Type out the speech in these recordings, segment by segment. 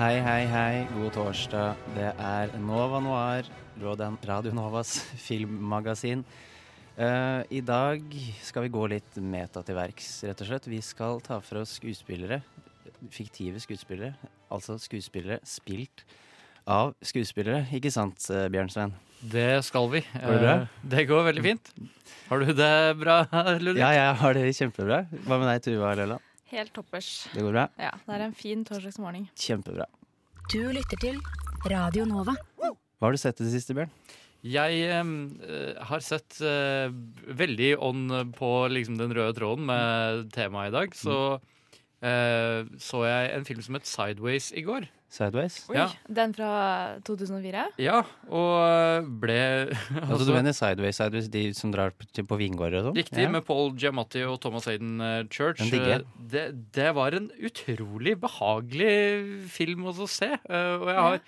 Hei, hei, hei. God torsdag. Det er Nova Noir, Radio Novas filmmagasin. Uh, I dag skal vi gå litt meta til verks, rett og slett. Vi skal ta for oss skuespillere. Fiktive skuespillere. Altså skuespillere spilt av skuespillere. Ikke sant, Bjørn Bjørnsven? Det skal vi. Går det bra? Eh, Det går veldig fint. Har du det bra, Ludvig? Ja, jeg har det kjempebra. Hva med deg, Tuva Løland? Helt toppers. Det går bra? Ja, det er en fin torsdagsmorgen. Kjempebra. Du lytter til Radio Nova. Hva har du sett i det siste, Bjørn? Jeg eh, har sett eh, veldig on på liksom, den røde tråden med temaet i dag. Så eh, så jeg en film som het Sideways i går. Sideways? Oi, Ja. Den fra 2004? Ja, og ble Altså, du mener Sideways, Sideways, de som drar på, på vingårder og sånn? Riktig, Ja. med Paul Giamatti og Thomas Hayden eh, Church. Den digger. Eh, Det, det var en utrolig behagelig film også å se. eh, Og jeg har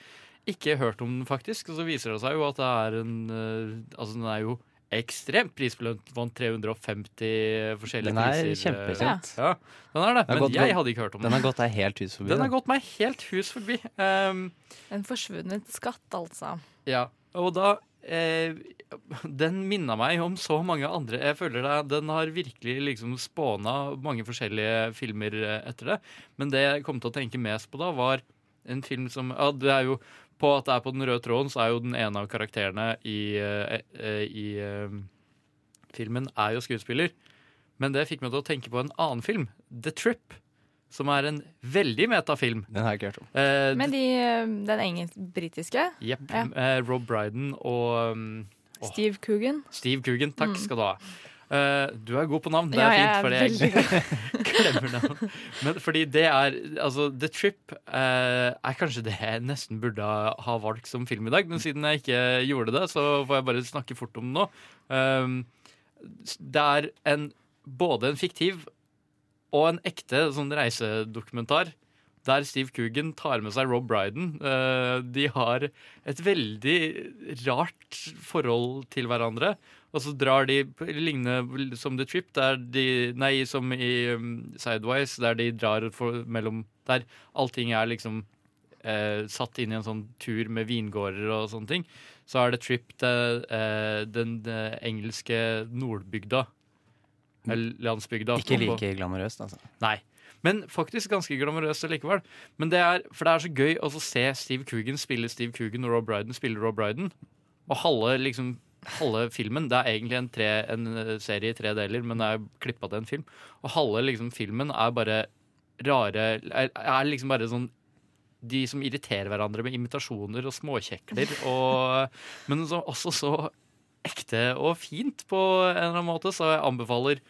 ikke hørt om den, faktisk. Og så viser det seg jo at det er en eh, Altså, den er jo ekstremt prisbelønt. Vant 350 forskjellige Den er eh, kjempekjent. Ja, den er det. Men gått- jeg hadde ikke hørt om Den den. har gått deg helt hus forbi. Den har gått meg helt hus forbi. Um, En forsvunnet skatt, altså. ja, og da eh, Den minna meg om så mange andre. Jeg føler det, Den har virkelig liksom spåna mange forskjellige filmer eh, etter det. Men det jeg kom til å tenke mest på da, var en film som ja, det er jo På at det er på den røde tråden, så er jo den ene av karakterene i, eh, eh, i eh, filmen er jo skuespiller. Men det fikk meg til å tenke på en annen film, The Trip. Som er en veldig metafilm. Den har jeg ikke hørt om. Eh, Men de, den engelsk-britiske Jepp. Ja. Rob Bryden og um, Steve Coogan. Steve Coogan. Takk skal du ha. Eh, du er god på navn. Det Ja, er jeg fint, fordi jeg glemmer navn. Men fordi det er Altså, The Trip uh, er kanskje det jeg nesten burde ha- valgt som film i dag, men siden jeg ikke gjorde det, så får jeg bare snakke fort om det nå. Uh, det er en, både en fiktiv og en ekte sånn reisedokumentar. Der Steve Coogan tar med seg Rob Bryden. Eh, de har et veldig rart forhold til hverandre. Og så drar de lignende som The Trip, der de Nei, som i um, Sidewise, der de drar for, mellom Der allting er liksom eh, satt inn i en sånn tur med vingårder og sånne ting. Så er det Trip til eh, den den engelske nordbygda. Eller landsbygda. Ikke like glamorøst, altså. Nei. Men faktisk ganske glamorøst likevel. Men det er, for det er så gøy å se Steve Coogan spille Steve Coogan og Rob Bryden spille Rob Bryden. Og halve, liksom, halve filmen Det er egentlig en, tre, en eh, serie i tre deler, men det er klippa til en film. Og halve liksom, filmen er bare rare er, er liksom bare sånn de som irriterer hverandre med imitasjoner og småkjekler. Og, men så, også så ekte og fint på en eller annen måte, så jeg anbefaler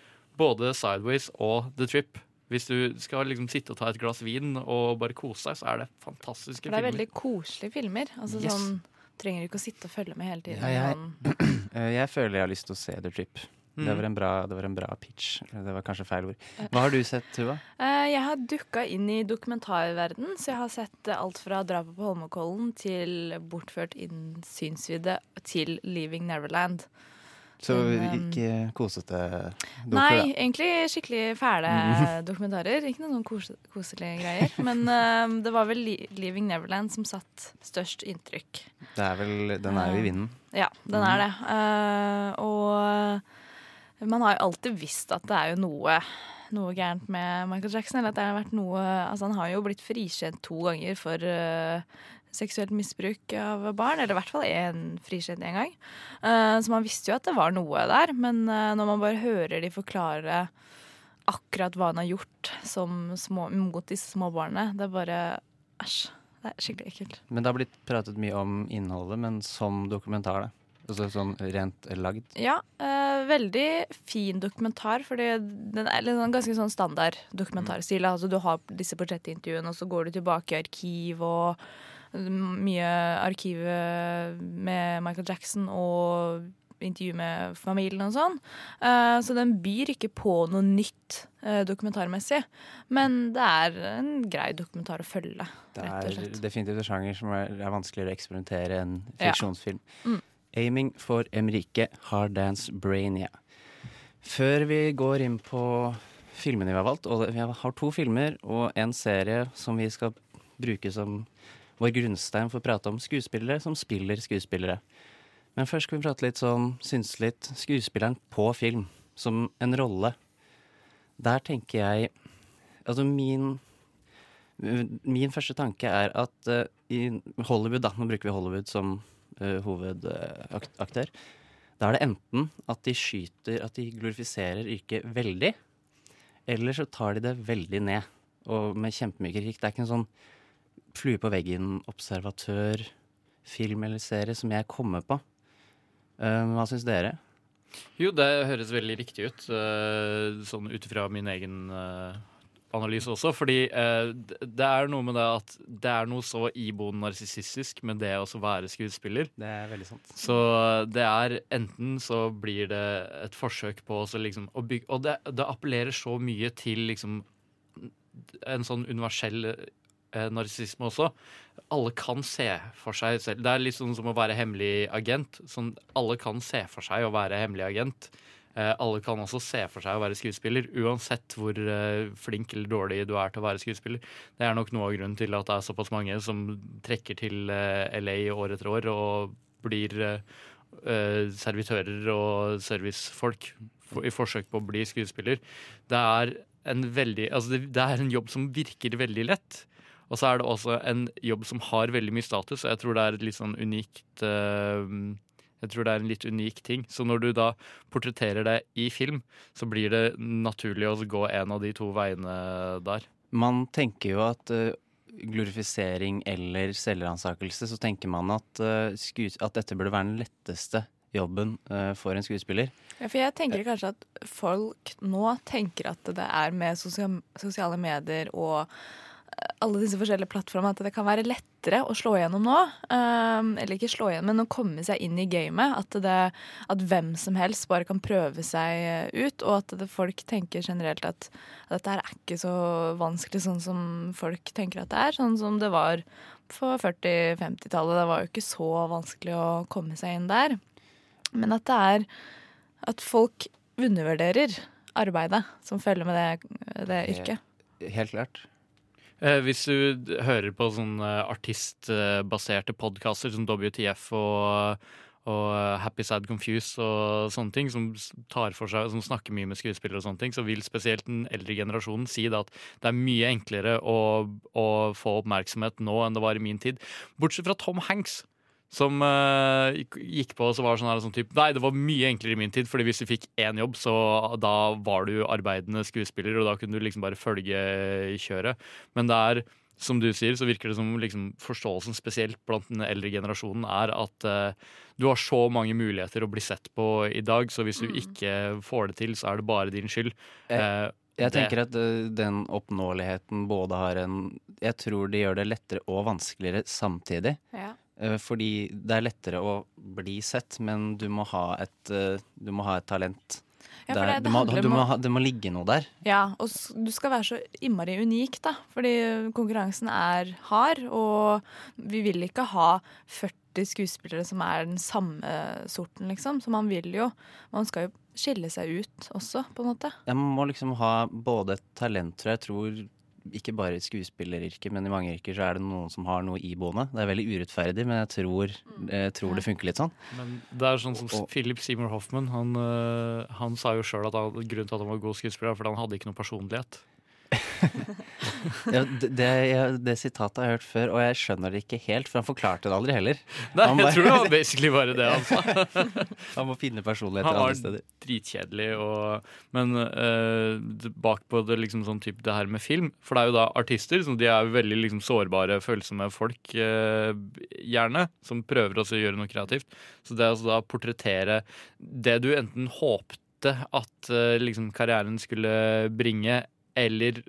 både Sideways og The Trip. Hvis du skal liksom sitte og ta et glass vin og bare kose deg, så er det fantastiske For det er filmer. veldig koselige filmer. Altså Yes. sånn Trenger ikke å sitte og følge med hele tiden. Ja, jeg- Eh, Jeg føler jeg har lyst til å se The Trip. Det, Mm. var en bra, det var en bra pitch. Det var kanskje feil ord. Hva har du sett, Tuva? Eh, Jeg har dukka inn i dokumentarverden, så jeg har sett eh, alt fra drapet på Holmenkollen til bortført innsynsvidde til Leaving Neverland. Så ikke kosete dokumentarer? Nei, egentlig skikkelig fæle dokumentarer. Ikke noen sånn kose, koselige greier. Men eh, det var vel Leaving Neverland som satt størst inntrykk. Det er vel, den er jo i vinden. Ja, den er det. Uh, og man har jo alltid visst at det er jo noe, noe gærent med Michael Jackson. Eller at det har vært noe Altså, han har jo blitt frikjent to ganger for eh, seksuelt misbruk av barn. Eller i hvert fall én frikjent én gang. Eh, så man visste jo at det var noe der. Men eh, når man bare hører de forklare akkurat hva han har gjort som små, mot disse små barna, det er bare Æsj. Det er skikkelig ekkelt. Men det har blitt pratet mye om innholdet, men som dokumentar, da. Altså sånn rent lagd. Ja, eh, veldig fin dokumentar, fordi den er en sånn, ganske sånn standard dokumentarstil. Altså, du har disse portrettintervjuene, og så går du tilbake i arkiv og mye arkiv med Michael Jackson og intervju med familien og sånn. Eh, så den byr ikke på noe nytt eh, dokumentarmessig. Men det er en grei dokumentar å følge, Det er definitivt en sjanger som er, er vanskeligere å eksperimentere enn Ja. fiksjonsfilm. Mm. Aiming for Emrike Hard Dance Brainia. Før vi går inn på filmene vi har valgt, og vi har to filmer og en serie som vi skal bruke som vår grunnstein for å prate om skuespillere som spiller skuespillere. Men først skal vi prate litt sånn, synse litt, skuespilleren på film, som en rolle. Der tenker jeg Altså min Min første tanke er at uh, i Hollywood, da, nå bruker vi Hollywood som uh, hovedaktør, da er det enten at de skyter, at de glorifiserer yrket veldig, eller så tar de det veldig ned, og med kjempemye kritikk. Det er ikke en sånn flue på veggen, observatør, film eller serie som jeg kommer på. Uh, hva syns dere? Jo, det høres veldig riktig ut, uh, sånn ut ifra min egen uh, analyse også. Fordi det er noe med det at det er noe så iboende narsissistisk med det å være skuespiller. Det er veldig sant. Så det er enten så blir det et forsøk på også liksom å bygge Og det, det appellerer så mye til liksom en sånn universell eh, narsissisme også. Alle kan se for seg selv. Det er litt sånn som å være hemmelig agent. Sånn, alle kan se for seg å være hemmelig agent. Eh, alle kan også se for seg å være skuespiller, uansett hvor eh, flink eller dårlig du er til å være skuespiller. Det er nok noe av grunnen til at det er såpass mange som trekker til eh, LA år etter år og blir eh, eh, servitører og servicefolk for, i forsøk på å bli skuespiller. Det er en veldig Altså, det, det er en jobb som virker veldig lett. Og så er det også en jobb som har veldig mye status, og jeg tror det er et litt sånn unikt eh, Jeg tror det er en litt unik ting. Så når du da portretterer det i film, så blir det naturlig å gå en av de to veiene der. Man tenker jo at eh, glorifisering eller selvransakelse, så tenker man at, eh, at dette burde være den letteste jobben for en skuespiller. Ja, for jeg tenker kanskje at folk nå tenker at det er med sosia- sosiale medier og alle disse forskjellige plattformene at det kan være lettere å slå igjennom nå. Um, eller ikke slå igjennom, men å komme seg inn i gamet. At, det, at hvem som helst bare kan prøve seg ut. Og at det, folk tenker generelt at, at dette er ikke så vanskelig sånn som folk tenker at det er. Sånn som det var på 40-50-tallet. Det var jo ikke så vanskelig å komme seg inn der. Men at det er at folk undervurderer arbeidet som følger med det, det yrket. Helt klart. Eh, hvis du hører på sånne artistbaserte podkaster som WTF og, og Happy Sad Confused og sånne ting, som tar for seg, som snakker mye med skuespillere og sånne ting, så vil spesielt den eldre generasjonen si det at det er mye enklere å, å få oppmerksomhet nå enn det var i min tid. Bortsett fra Tom Hanks. Som uh, gikk- på og så var sånn her, sånn type Nei, det var mye enklere i min tid, Fordi hvis du fikk én jobb, så da var du arbeidende skuespiller, og da kunne du liksom bare følge i kjøret. Men det er, som du sier, så virker det som liksom forståelsen spesielt blant den eldre generasjonen er at uh, du har så mange muligheter å bli sett på i dag, så hvis du ikke får det til, så er det bare din skyld. Eh, Jeg tenker at den oppnåeligheten både har en Jeg tror det gjør det lettere og vanskeligere samtidig. Ja. Eh, Fordi det er lettere å bli sett, men du må ha et, eh, du må ha et talent. Ja, det- det må, du må ha, det må ligge noe der. Ja, og du skal være så innmari unik, da. Fordi konkurransen er hard, og vi vil ikke ha 40 skuespillere som er den samme sorten, liksom. Så man vil jo Man skal jo skille seg ut også, på en måte. Man må liksom ha både et talent, tror. Jeg tror ikke bare i skuespilleryrket, men i mange yrker så er det noen som har noe iboende. Det er veldig urettferdig, men jeg tror, jeg tror det funker litt sånn. Men det er sånn som Og- Philip Seymour Hoffman. Han, øh, han sa jo sjøl at han, grunnen til at han var god skuespiller, var fordi han hadde ikke noe personlighet. Ja, det, det, jeg- det sitatet har jeg hørt før, og jeg skjønner det ikke helt, for han forklarte det aldri heller. Nei, bare, jeg tror det var basically bare det han sa. Han må finne personligheter Han var dritkjedelig. Og, men uh, bak på det, liksom sånn type det her med film For det er jo da artister, som de er veldig liksom sårbare, følsomme folk, uh, gjerne, som prøver å gjøre noe kreativt. Så det er altså da å portrettere det du enten håpte at uh, liksom karrieren skulle bringe, eller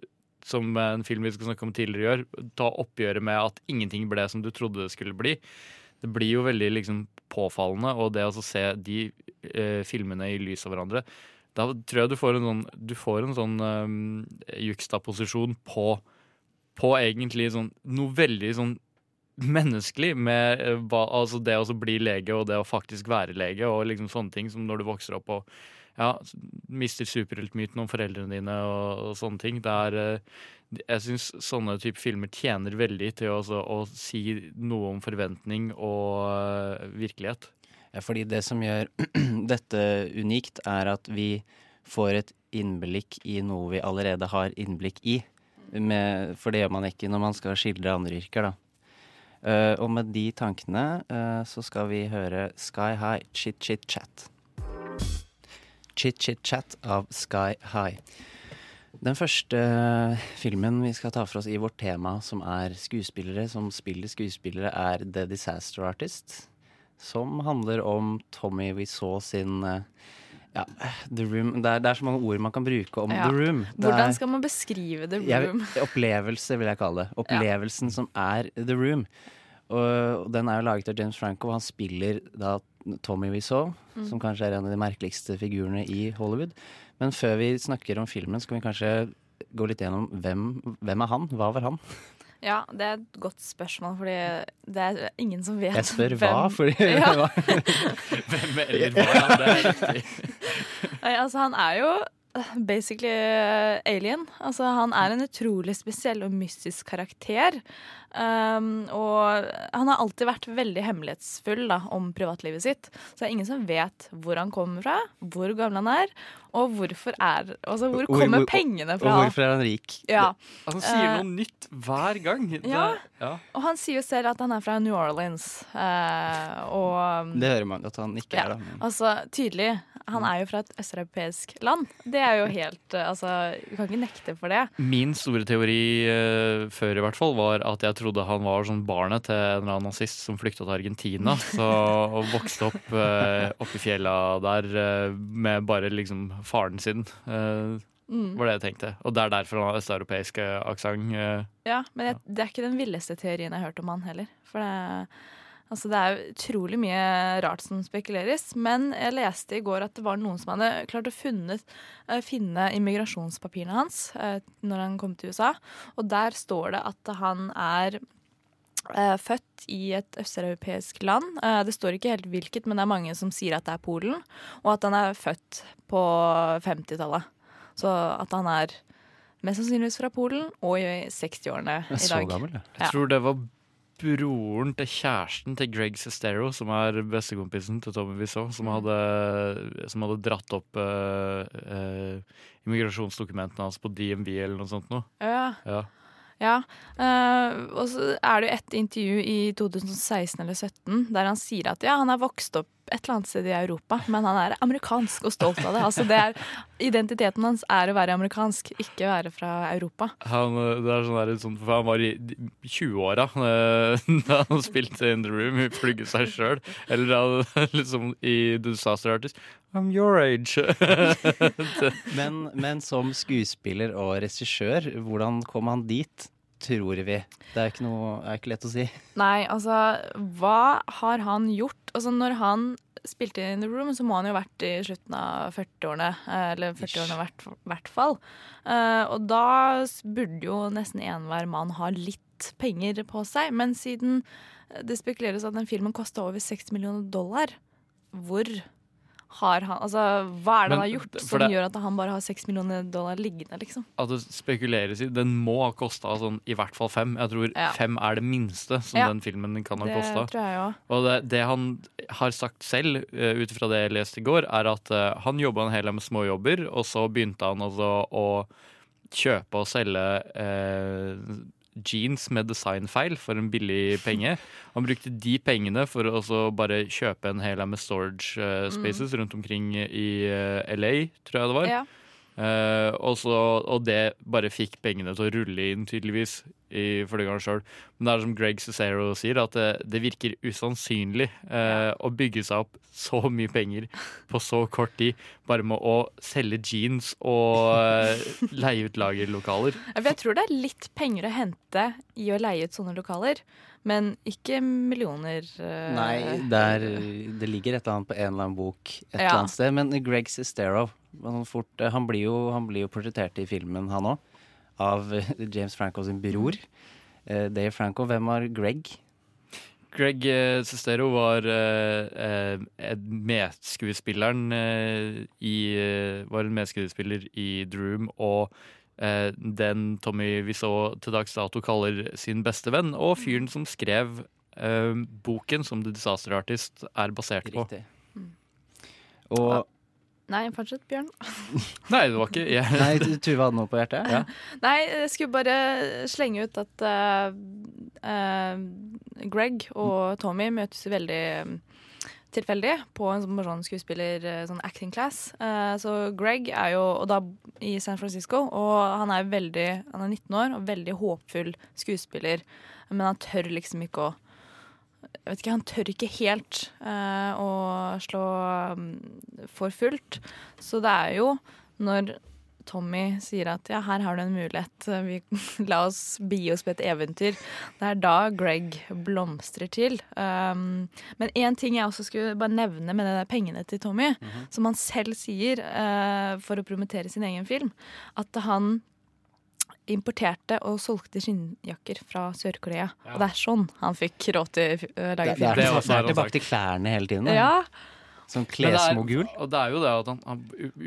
som en film vi skal snakke om tidligere gjør, ta oppgjøret med at ingenting ble som du trodde det skulle bli. Det blir jo veldig liksom påfallende, og det å se de eh, filmene i lys av hverandre Da tror jeg du får en sånn, du får en sånn um, juxtaposisjon på, på egentlig sånn noe veldig sånn menneskelig med eh, hva, altså det å bli lege og det å faktisk være lege og liksom sånne ting som når du vokser opp og ja, mister superheltmyten om foreldrene dine og, og sånne ting. Det er eh, jeg syns sånne type filmer tjener veldig til å, å si noe om forventning og eh, virkelighet. Ja, fordi det som gjør dette unikt, er at vi får et innblikk i noe vi allerede har innblikk i. Med, for det gjør man ikke når man skal skildre andre yrker, da. Uh, og med de tankene uh, så skal vi høre Sky High, Chit Chit Chat. Chit Chit Chat av Sky High. Den første eh, filmen vi skal ta for oss i vårt tema, som er skuespillere som spiller skuespillere, er The Disaster Artist. Som handler om Tommy Wiseau sin eh, ja, The Room. Det er, det er så mange ord man kan bruke om Ja. The Room. Det Hvordan er- skal man beskrive The jeg, Room? opplevelse, vil jeg kalle det. Opplevelsen som er The Room. Og, og den er jo laget av James Franco, og han spiller da Tommy Wiseau, Mm. som kanskje er en av de merkeligste figurene i Hollywood. Men før vi snakker om filmen, skal vi kanskje gå litt gjennom hvem, hvem er han? Hva var han? Ja, det er et godt spørsmål, fordi det er ingen som vet Jeg spør hva, fordi Ja. Hvem eller hva? Det er riktig. Nei, altså han er jo basically eh, alien. Altså han er en utrolig spesiell og mystisk karakter. Um, og han har alltid vært veldig hemmelighetsfull da, om privatlivet sitt. Så det er ingen som vet hvor han kommer fra, hvor gammel han er, og hvorfor er Altså hvor kommer hvor- pengene Og hvorfor er han rik? Ja. Han sier noe noe nytt hver gang. Det, ja. ja. Og han sier jo selv at han er fra New Orleans. Uh, og Det hører man at han ikke ja, er, da. altså tydelig. Han er jo fra et østeuropeisk land. Det er jo helt eh, Altså, du kan ikke nekte for det. Min store teori uh, før i hvert fall var at jeg trodde han var sånn barnet til en eller annen nazist som flykta til Argentina. Så, og vokste opp uh, oppi i fjella der uh, med bare liksom faren sin. Uh, Mm. var det jeg tenkte. Og det er derfor han har østeuropeisk eh, aksent. eh. Ja, men det, det er ikke den villeste teorien jeg har hørt om han heller. For det, altså det er utrolig mye rart som spekuleres. Men jeg leste i går at det var noen som hadde klart å funnet, eh, finne immigrasjonspapirene hans eh, når han kom til USA. Og der står det at han er eh, født i et østeuropeisk land. Det står ikke helt hvilket, men det er mange som sier at det er Polen. Og at han er født på 50-tallet. Så at han er mest sannsynligvis fra Polen og i 60-årene i Så dag. gammel, ja. Jeg tror det var broren til kjæresten til Greg Sestero, som er bestekompisen til Tommy Wiseau, som hadde, som hadde dratt opp uh, uh, immigrasjonsdokumentene hans på DMV eller noe sånt noe. Ja, Ja. Ja. Uh, og så er det jo et intervju i 2016 eller 2017 der han sier at ja, han er vokst opp et eller annet sted i Europa, men han er amerikansk og stolt av det. Altså det er, identiteten hans er å være amerikansk, ikke være fra Europa. Han, eh, det er sånn der, sånn, for han var i 20-åra eh, da han spilte In The Room, plugget seg sjøl. Eller da, liksom i The Disaster Artist. I'm your age. Men, men som skuespiller og regissør, hvordan kom han dit, tror vi? Det er ikke, noe, er ikke lett å si. Nei, altså, hva har han gjort? Altså, når han spilte In The Room, så må han jo ha vært i slutten av 40-årene. eh, Eller 40-årene i hvert, hvert fall. Eh, og da burde jo nesten enhver mann ha litt penger på seg. Men siden det spekuleres at den filmen kosta over 60 millioner dollar, hvor har han Altså, hva er det Men han har gjort som det- gjør at han bare har 6 millioner dollar liggende, liksom? At det spekuleres i Den må ha kosta sånn, i hvert fall fem. Jeg tror Ja. fem er det minste som Ja. den filmen kan ha kosta. Og det, det han har sagt selv, uh, ut ifra det jeg leste i går, er at eh, han jobba en hel del med småjobber, og så begynte han altså å kjøpe og selge eh, jeans med designfeil for en billig penge. Han brukte de pengene for å også bare kjøpe en hel haug med storage eh, spaces rundt omkring i eh, LA, tror jeg det var. Ja. Eh, og, så, og det bare fikk pengene til å rulle inn, tydeligvis, i han sjøl. Men det er som Greg Cicero sier, at det, det virker usannsynlig uh, å bygge seg opp så mye penger på så kort tid bare med å selge jeans og uh, leie ut lagerlokaler. Jeg tror det er litt penger å hente i å leie ut sånne lokaler, men ikke millioner. Uh, Nei, det, er, det ligger et eller annet på en eller annen bok et eller annet sted. Men Greg Sestero han, fort, eh, han, blir jo, han blir jo portrettert i filmen, han òg. Av eh, James Franco sin bror. Uh, Dave Franco. Hvem var Greg? Greg eh, Sestero var eh, en medskuespilleren eh, i Var en medskuespiller i Droom og den Tommy vi så til dags dato kaller sin beste venn, og fyren som skrev eh, boken som The Disaster Artist er basert på. Riktig. Og Nei, fortsett, Bjørn. Nei, det var ikke jeg. Nei, Tuva hadde noe på hjertet? Ja. Nei, jeg skulle bare slenge ut at uh, uh, Greg og Tommy møtes veldig eh, tilfeldig på en sånn, skuespiller, eh, sånn acting class. Eh, så Greg er jo og da i San Francisco, og han er veldig Han er 19 år og veldig håpfull skuespiller, men han tør liksom ikke å jeg vet ikke, Han tør ikke helt eh, å slå mm, for fullt. Så det er jo når Tommy sier at ja, her har du en mulighet, vi, la oss bi oss på et eventyr. Det er da Greg blomstrer til. Um, men én ting jeg også skulle bare nevne med de der pengene til Tommy, som han selv sier uh, for å promotere sin egen film, at han importerte og solgte skinnjakker fra Sør-Korea. Og det er sånn han fikk råd til å uh, lage Det, det, er, film. Det det, er tilbake til klærne hele tiden. da. Ja, Som er- klesmogul. Og det er jo det at han, han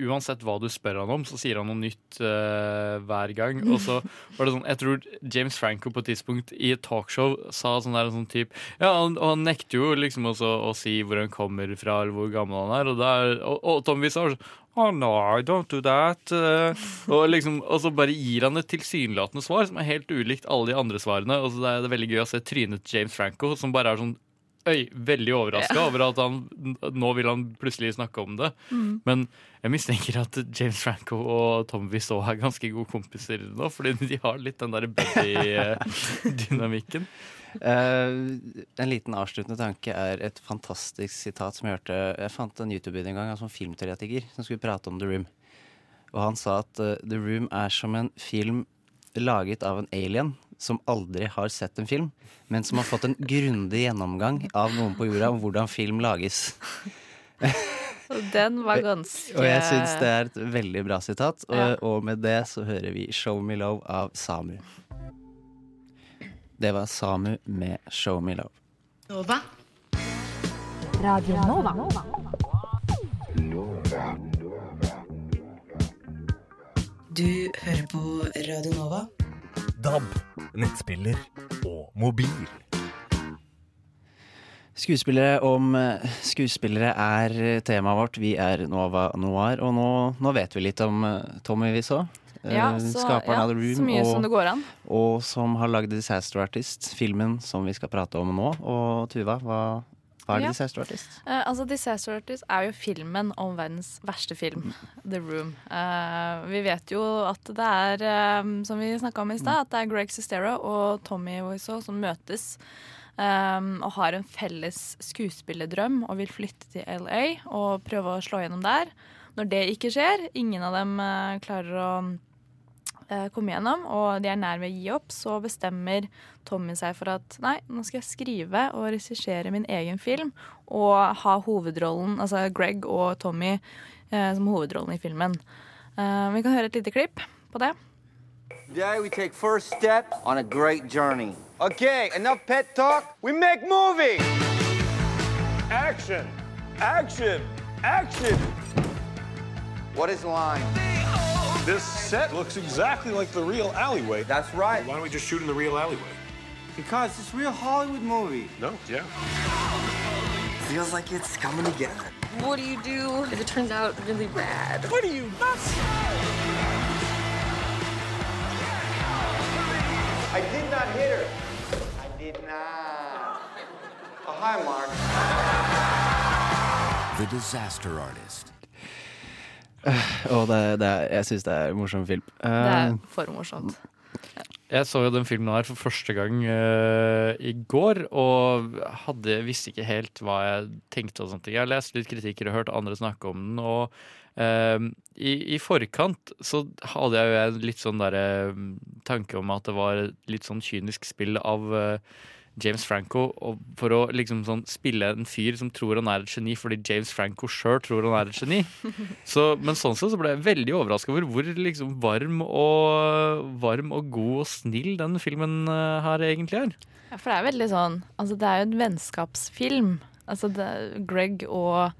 Uansett hva du spør han om, så sier han noe nytt uh, hver gang. Og så var det sånn Jeg tror James Franco på et tidspunkt i et talkshow sa sånn der sånn type Ja, og han nekter jo liksom også å si hvor han kommer fra, eller hvor gammel han er. Og, der, og, og Tom Wizard sånn Oh no, I don't do that. Uh, og, liksom, og så bare gir han et tilsynelatende svar som er helt ulikt alle de andre svarene. Og så det er det veldig gøy å se trynet James Franco, som bare er sånn øy, veldig overraska over at han nå vil han plutselig snakke om det. Men jeg mistenker at James Franco og Tom Wiseau er ganske gode kompiser nå, fordi de har litt den der buddy-dynamikken. Uh, en liten avsluttende tanke er et fantastisk sitat som jeg hørte Jeg fant en YouTube-video en gang av en sånn filmteoretiker som skulle prate om The Room. Og han sa at uh, The Room er som en film laget av en alien som aldri har sett en film, men som har fått en grundig gjennomgang av noen på jorda om hvordan film lages. og den var ganske Og jeg syns det er et veldig bra sitat. Og, Ja. og med det så hører vi 'Show Me Love' av Samu. Det var Samu med 'Show Me Love'. Nova. Radio Nova. Nova. Du hører på Radio Nova. DAB, nettspiller og mobil. Skuespillere om eh, skuespillere er eh, temaet vårt. Vi er Nova Noir, og nå, nå vet vi litt om eh, Tommy vi så. ja, så, skaperen ja, av The Room, så mye og, som det går an. og som har lagd Disaster Artist, filmen som vi skal prate om nå. Og Tuva, hva, hva er Ja. Disaster Artist? Uh, altså Disaster Artist er jo filmen om verdens verste film, The Room. Uh, vi vet jo at det er, um, som vi snakka om i stad, at det er Greg Sestero og Tommy Wiseau som møtes. Um, og har en felles skuespillerdrøm og vil flytte til LA og prøve å slå gjennom der. Når det ikke skjer, ingen av dem uh, klarer å komme gjennom, og de er nær ved å gi opp, så bestemmer Tommy seg for at nei, nå skal jeg skrive og regissere min egen film og ha hovedrollen, altså Greg og Tommy eh, som hovedrollen i filmen. Eh, vi kan høre et lite klipp på det. Today we take first step on a great journey. Okay, enough pet talk. We make movie. Action! Action! Action! What is line? This set looks exactly like the real alleyway. That's right. Why don't we just shoot in the real alleyway? Because it's a real Hollywood movie. No, yeah. Feels like it's coming together. What do you do if it turns out really bad? What are you nuts? I did not hit her. I did not. Oh, hi, Mark. The Disaster Artist. Og det, det er, jeg syns det er en morsom film. Det er Eh, for morsomt. Jeg så jo den filmen her for første gang uh, i går, og hadde, visste ikke helt hva jeg tenkte. og sånt. Jeg har lest litt kritikker og hørt andre snakke om den. og uh, i, I forkant så hadde jeg jo en litt sånn der, tanke om at det var litt sånn kynisk spill av eh, James Franco for å liksom sånn spille en fyr som tror han er et geni fordi James Franco sjøl tror han er et geni. Så, men sånn sett så ble jeg veldig overraska over hvor liksom varm og, varm og god og snill den filmen eh, her egentlig er. Ja, for det er veldig sånn Altså, det er jo en vennskapsfilm. Altså, det, Greg og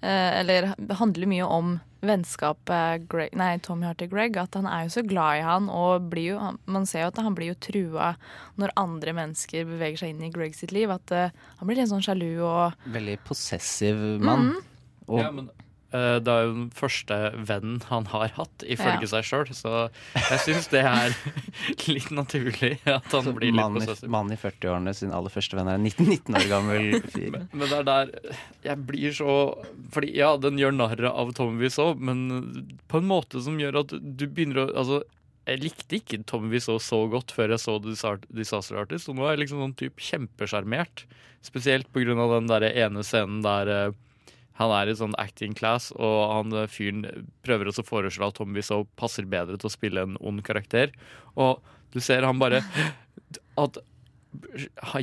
eh, Eller handler mye om vennskapet Greg, nei, Tommy har til Greg. At han er jo så glad i han, og blir jo, man ser jo at han blir jo trua når andre mennesker beveger seg inn i Greg sitt liv. At uh, han blir litt sånn sjalu og Veldig possessiv mann. Og Ja, men eh, det er jo den første vennen han har hatt, ifølge Ja. seg sjøl. Så jeg syns det er litt naturlig at han så blir litt mannen i, possessiv. mannen i 40-årene sin aller første venn er en 19, 19 år gammel fyr. Men det er der jeg blir så Fordi ja, den gjør narr av Tommy Wiseau, men på en måte som gjør at du begynner å Altså, jeg likte ikke Tommy Wiseau så godt før jeg så Disaster Artist, og nå er jeg liksom sånn typ kjempesjarmert. Spesielt på grunn av den der ene scenen der eh, han er i sånn acting class, og han eh, fyren prøver også å foreslå at Tommy Wiseau passer bedre til å spille en ond karakter. Og du ser han bare at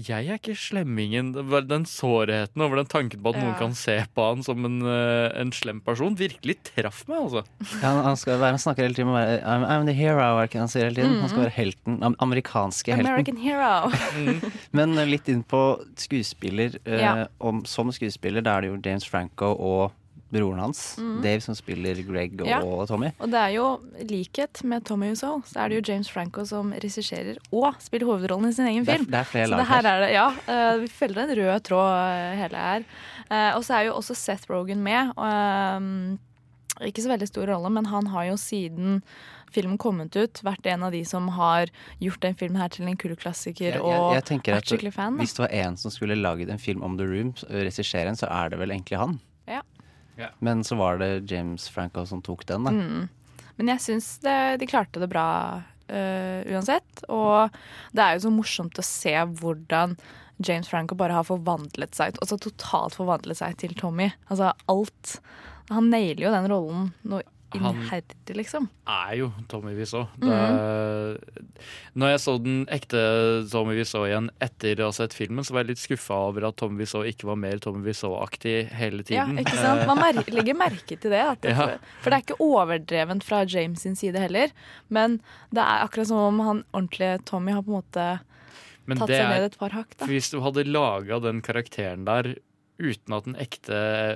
jeg er ikke slemmingen. Den sårheten over den tanken på at noen kan se på han som en, eh, en slem person, virkelig traff meg, altså. Ja, han, skal være, han snakker hele tiden om å være I'm, I'm the hero, er han sier hele tiden? Han skal være helten. Am amerikanske helten. American Hero. Men eh, litt inn på skuespiller. eh, Ja. om, som skuespiller, da er det jo James Franco og broren hans, mm. Dave, som spiller Greg og Ja. Tommy. Og det er jo likhet med Tommy Wiseau, så er det jo James Franco som regisserer og spiller hovedrollen i sin egen Det er, film. det er flere Så det her er det, ja, uh, vi følger en rød tråd eh, hele her. Uh, og så er jo også Seth Rogan med. Eh, ikke så veldig stor rolle, men han har jo siden filmen kommet ut, vært en av de som har gjort den filmen her til en kul klassiker og jeg, jeg tenker vært skikkelig fan. Da. Hvis det var en som skulle laget en film om The Room, regissere en, så er det vel egentlig han. Ja. Men så var det James Franco som tok den, da. Mm. Men jeg syns de klarte det bra uh, uansett. Og det er jo så morsomt å se hvordan James Franco bare har forvandlet seg, altså totalt forvandlet seg til Tommy. Altså alt. Han nailer jo den rollen noe Han- liksom. liksom. Er jo Tommy Wiseau. Mm -hmm. Når jeg så den ekte Tommy Wiseau igjen etter å ha sett filmen, så var jeg litt skuffa over at Tommy Wiseau ikke var mer Tommy Wiseau-aktig hele tiden. Ja, ikke sant? Man mer legger merke til det. Det Ja. For det er ikke overdrevent fra James sin side heller. Men det er akkurat som om han ordentlige Tommy har på en måte Men tatt seg ned et par hakk. Da. Hvis du hadde laga den karakteren der uten at, den ekte,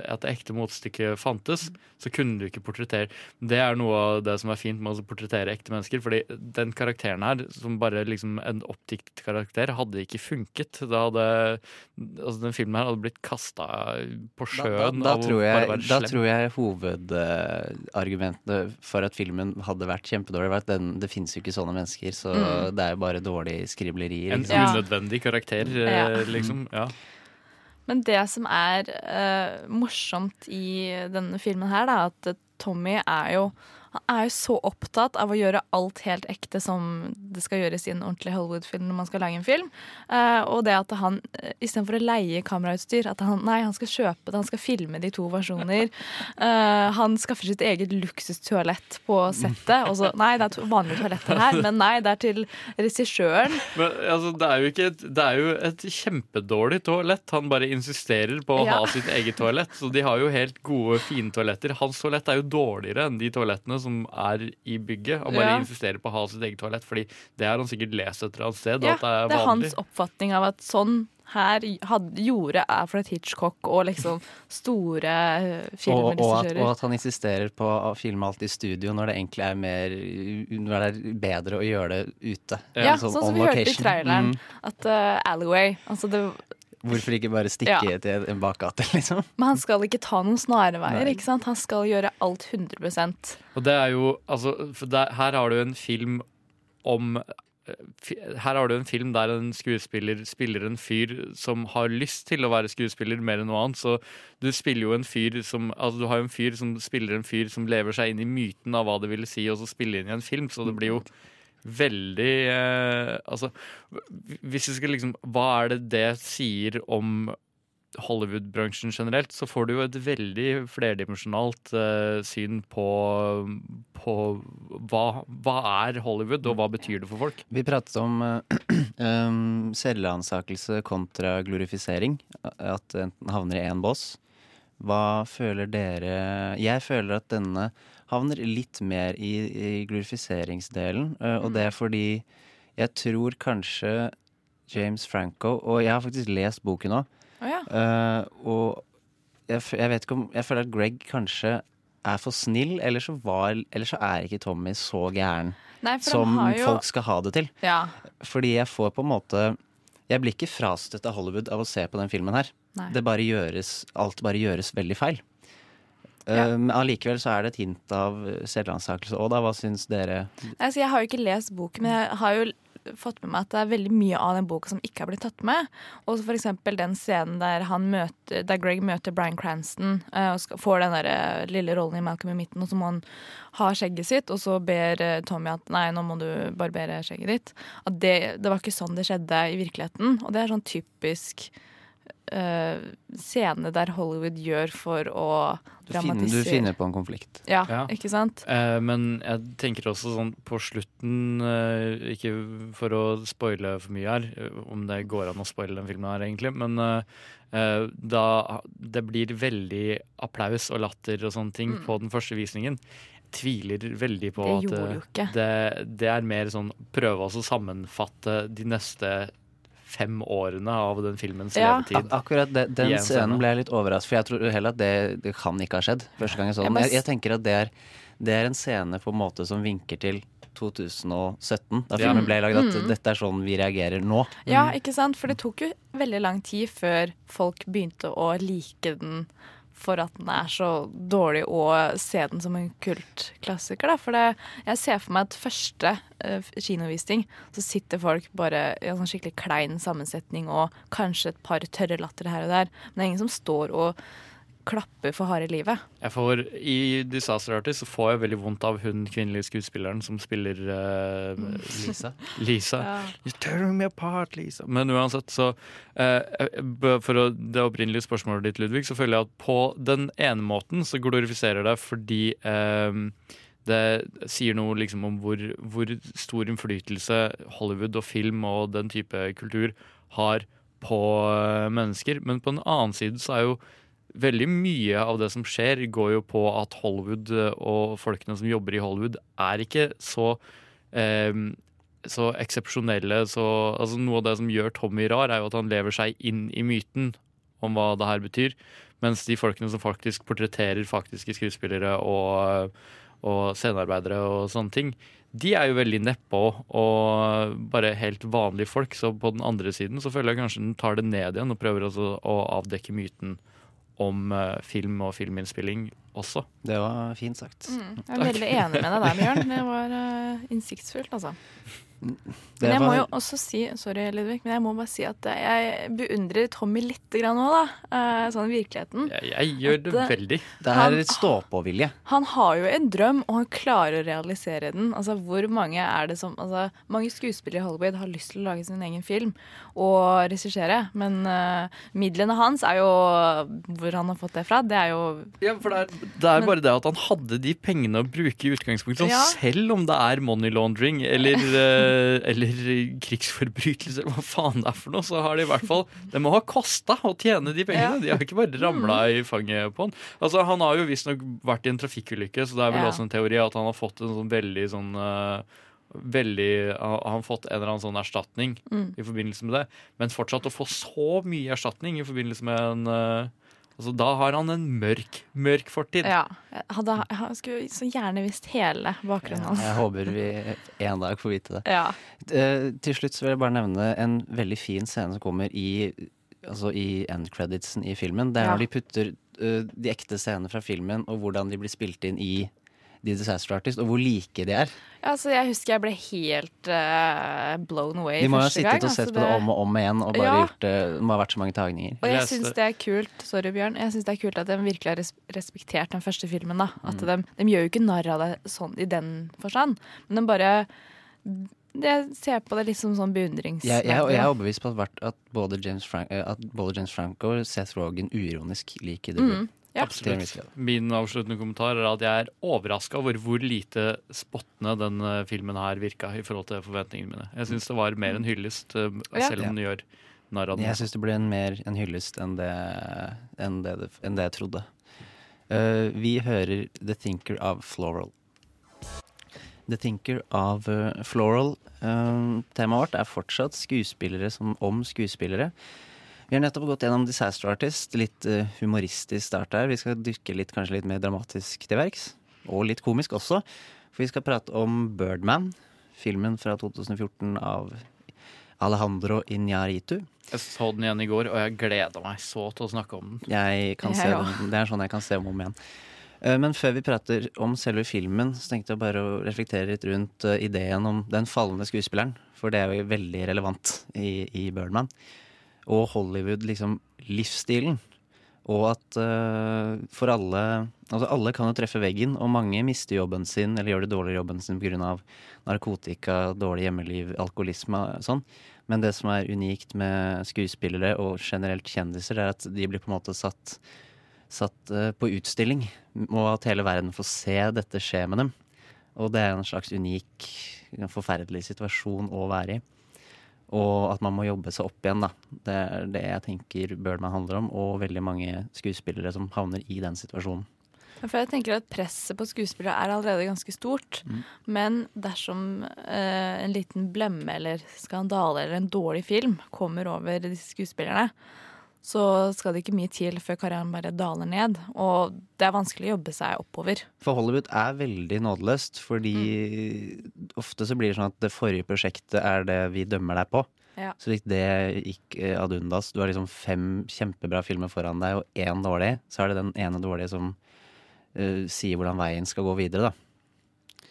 at det ekte motstykket fantes, så kunne du ikke portrettere Det er noe av det som er fint med å portrettere ekte mennesker. Fordi den karakteren her, som bare liksom en oppdiktet karakter, hadde ikke funket. Det hadde, altså Den filmen her hadde blitt kasta på sjøen da, da, da, tror jeg, da tror jeg hovedargumentet for at filmen hadde vært kjempedårlig, var at den, det fins jo ikke sånne mennesker, så Mm. det er jo bare dårlige skriblerier. En unødvendig karakter, eh, Ja. liksom. Ja. Men det som er uh, morsomt i denne filmen her, da, at Tommy er jo han er jo så opptatt av å gjøre alt helt ekte som det skal gjøres i en ordentlig Hollywood-film når man skal lage en film. Uh, og det at han uh, istedenfor å leie kamerautstyr, at han nei, han skal kjøpe det, han skal filme de to versjoner. Uh, han skaffer sitt eget luksustoalett på settet. Og så nei, det er to vanlige toaletter her, men nei, det er til regissøren. Men altså, det er jo ikke et, det er jo et kjempedårlig toalett. Han bare insisterer på å Ja. ha sitt eget toalett. Så de har jo helt gode, fine toaletter. Hans toalett er jo dårligere enn de toalettene som er i bygget. og bare Ja. insisterer på å ha sitt eget toalett, fordi det har han sikkert lest et eller annet sted. Ja, at det er det er hans oppfatning av at sånn her hadde, gjorde Alfred Hitchcock og liksom store Filmer Og, og, og at han insisterer på å filme alt i studio når det egentlig er mer Når det er bedre å gjøre det ute. Ja, Sånn sånn som vi vi hørte i location. traileren. Mm. At uh, Alleyway altså det, Hvorfor ikke bare stikke Ja. til en bakgate, liksom? Men han skal ikke ta noen snarveier, Nei. ikke sant? Han skal gjøre alt 100% Og det er jo Altså, for der, her har du en film om Her har du en film der en skuespiller spiller en fyr som har lyst til å være skuespiller mer enn noe annet. Så du spiller jo en fyr som Altså du har jo en fyr som spiller en fyr som lever seg inn i myten av hva det ville si og så spiller inn i en film, så det blir jo veldig eh, Altså hvis vi skal liksom Hva er det det sier om Hollywood-bransjen generelt, så får du jo et veldig flerdimensjonalt eh, syn på, på hva, hva er Hollywood, og hva betyr det for folk. Vi pratet om uh, selvransakelse kontra glorifisering. At enten havner i én bås. Hva føler dere Jeg føler at denne havner litt mer i, i glorifiseringsdelen. eh, og det er fordi jeg tror kanskje James Franco Og jeg har faktisk lest boken òg. Oh, ja. uh, og jeg, jeg vet ikke om Jeg føler at Greg kanskje er for snill, eller så, var, eller så er ikke Tommy så gæren Nei, som jo folk skal ha det til. Ja. Fordi jeg får på en måte Jeg blir ikke frastøtt av Hollywood av å se på den filmen her. Det bare gjøres, alt bare gjøres veldig feil. Allikevel Men allikevel så er det et hint av selvransakelse òg, da. Hva syns dere? Altså, jeg har jo ikke lest boken, men jeg har jo fått med meg at det er veldig mye av den boka som ikke har blitt tatt med. Og for eksempel den scenen der, han møter, der Greg møter Bryan Cranston uh, og skal, får den der uh, lille rollen i Malcolm i midten, og så må han ha skjegget sitt, og så ber uh, Tommy at nei, nå må du barbere skjegget ditt. At det, det var ikke sånn det skjedde i virkeligheten. Og det er sånn typisk eh, scene der Hollywood gjør for å Du finner, du finner på en konflikt. Ja, ikke sant? Uh, men jeg tenker også sånn på slutten, uh, ikke for å spoile for mye her, om det går an å spoile den filmen her egentlig, men da det blir veldig applaus og latter og sånne ting Mm. på den første visningen. Tviler veldig på Det at. Det, det er mer sånn prøve å sammenfatte de neste fem årene av den filmens Ja. levetid. Ak akkurat det, den scenen ble jeg litt overrasket for jeg tror heller at det, det kan ikke ha skjedd. første gang Jeg så den. Jeg, jeg tenker at det er, det er en scene på en måte som vinker til 2017, da filmen ble laget. At Mm. dette er sånn vi reagerer nå. Ja, ikke sant? For det tok jo veldig lang tid før folk begynte å like den for at den er så dårlig, og se den som en kultklassiker. For det, jeg ser for meg at første uh, kinovisning, så sitter folk bare i en sånn skikkelig klein sammensetning og kanskje et par tørre latter her og der. Men det er ingen som står og klapper for harde livet. Jeg får, I Disaster Artist så får jeg veldig vondt av hun kvinnelige skuespilleren som spiller uh, Lisa. Lisa. Ja. You're tearing me apart, Lisa. Men uansett, så uh, For å, det opprinnelige spørsmålet ditt, Ludvig, så føler jeg at på den ene måten så glorifiserer det fordi uh, det sier noe liksom om hvor, hvor stor innflytelse Hollywood og film og den type kultur har på mennesker. Men på den annen side så er jo veldig mye av det som skjer, går jo på at Hollywood eh, og folkene som jobber i Hollywood, er ikke så eh, så eksepsjonelle. Så, altså noe av det som gjør Tommy rar, er jo at han lever seg inn i myten om hva det her betyr. Mens de folkene som faktisk portretterer faktiske skuespillere og, og scenearbeidere og sånne ting, de er jo veldig nedpå og bare helt vanlige folk. Så på den andre siden så føler jeg kanskje den tar det ned igjen og prøver altså å avdekke myten om eh, film og filminnspilling også. Det var fint sagt. Mm, jeg er veldig enig med deg der, Bjørn. Det var uh, innsiktsfullt, altså. Men jeg må jo også si sorry Ludvig, men jeg må bare si at jeg beundrer Tommy litt nå, da. Eh, sånn i virkeligheten. Jeg, jeg gjør det At, eh, veldig. Det er litt stå-på-vilje. Han har jo en drøm, og han klarer å realisere den. Altså, hvor mange er det som altså, Mange skuespillere i Hollywood har lyst til å lage sin egen film og regissere, men uh, midlene hans er jo Hvor han har fått det fra, det er jo Ja, for det er, det er Men- bare det at han hadde de pengene å bruke i utgangspunktet. Ja. Selv om det er money laundering eller, eh, eller krigsforbrytelser, hva faen det er for noe, så har det i hvert fall Det må ha kosta å tjene de pengene. De har ikke bare ramla i fanget på han. Altså, Han har jo visstnok vært i en trafikkulykke, så det er vel Ja. også en teori at han har fått en sånn veldig sånn uh, Veldig, har han fått en eller annen sånn erstatning Mm. i forbindelse med det. Men fortsatt å få så mye erstatning i forbindelse med en eh, Altså, Da har han en mørk, mørk fortid. Ja. Jeg, hadde, jeg skulle så gjerne visst hele bakgrunnen hans. Jeg håper vi en dag får vite det. Ja. Eh, til slutt så vil jeg bare nevne en veldig fin scene som kommer i Altså i end creditsen i filmen. Det er Ja. når de putter eh, de ekte scenene fra filmen og hvordan de blir spilt inn i The Disaster Artist, og hvor like de er. Ja, altså, jeg husker jeg ble helt uh, blown away De må ha sittet gang. og sett altså, på det om og om igjen, og bare Ja. gjort det Det må ha vært så mange tagninger. Og jeg syns det er kult Sorry, Bjørn. Jeg synes det er kult at de virkelig har res respektert den første filmen. da At Mm. de, de gjør jo ikke narr av det sånn i den forstand, men de bare Jeg ser på det litt som sånn beundrings... Jeg, jeg, jeg er overbevist på at, at, både James Frank, eh, at både James Franco og Seth Rogen uironisk liker The Mm, Room. Ja. Absolutt. Min avsluttende kommentar er at jeg er overraska over hvor lite spottende den eh, filmen her virka i forhold til forventningene mine. Jeg syns det var mer en hyllest, eh, selv om den gjør narr av den. Jeg syns det ble en mer en hyllest enn det, enn det, enn det jeg trodde. Uh, vi hører The Thinker av Floral. The Thinker av Floral. Uh, temaet vårt er fortsatt skuespillere som om skuespillere. Vi har nettopp gått gjennom Disaster Artist. Litt eh, humoristisk start der. Vi skal dykke litt, kanskje litt mer dramatisk til verks. Og litt komisk også. For vi skal prate om Birdman. Filmen fra 2014 av Alejandro Iñárritu. Jeg så den igjen i går, og jeg gleda meg så til å snakke om den. Jeg kan se den. Det er sånn jeg kan se om om igjen. Eh, Men før vi prater om selve filmen, så tenkte jeg bare å reflektere litt rundt eh, ideen om den falne skuespilleren. For det er jo veldig relevant i, i Birdman. Og Hollywood, liksom. Og at uh, for alle Altså alle kan jo treffe veggen, og mange mister jobben sin eller gjør det dårligere jobben sin pga. narkotika, dårlig hjemmeliv, alkoholisme og sånn. Men det som er unikt med skuespillere og generelt kjendiser, er at de blir på en måte satt, satt uh, på utstilling. Og at hele verden får se dette skje med dem. Og det er en slags unik, forferdelig situasjon å være i. Og at man må jobbe seg opp igjen, da. Det er det jeg tenker Birdman handler om, og veldig mange skuespillere som havner i den situasjonen. For jeg tenker at Presset på skuespillere er allerede ganske stort. Mm. Men dersom eh, en liten blemme eller skandale eller en dårlig film kommer over disse skuespillerne, så skal det ikke mye til før karrieren bare daler ned. Og det er vanskelig å jobbe seg oppover. For Hollywood er veldig nådeløst, fordi ofte så blir det sånn at det forrige prosjektet er det vi dømmer deg på. Ja. Så hvis det gikk eh, ad undas, du har liksom fem kjempebra filmer foran deg og én dårlig, så er det den ene dårlige som uh, sier hvordan veien skal gå videre, da.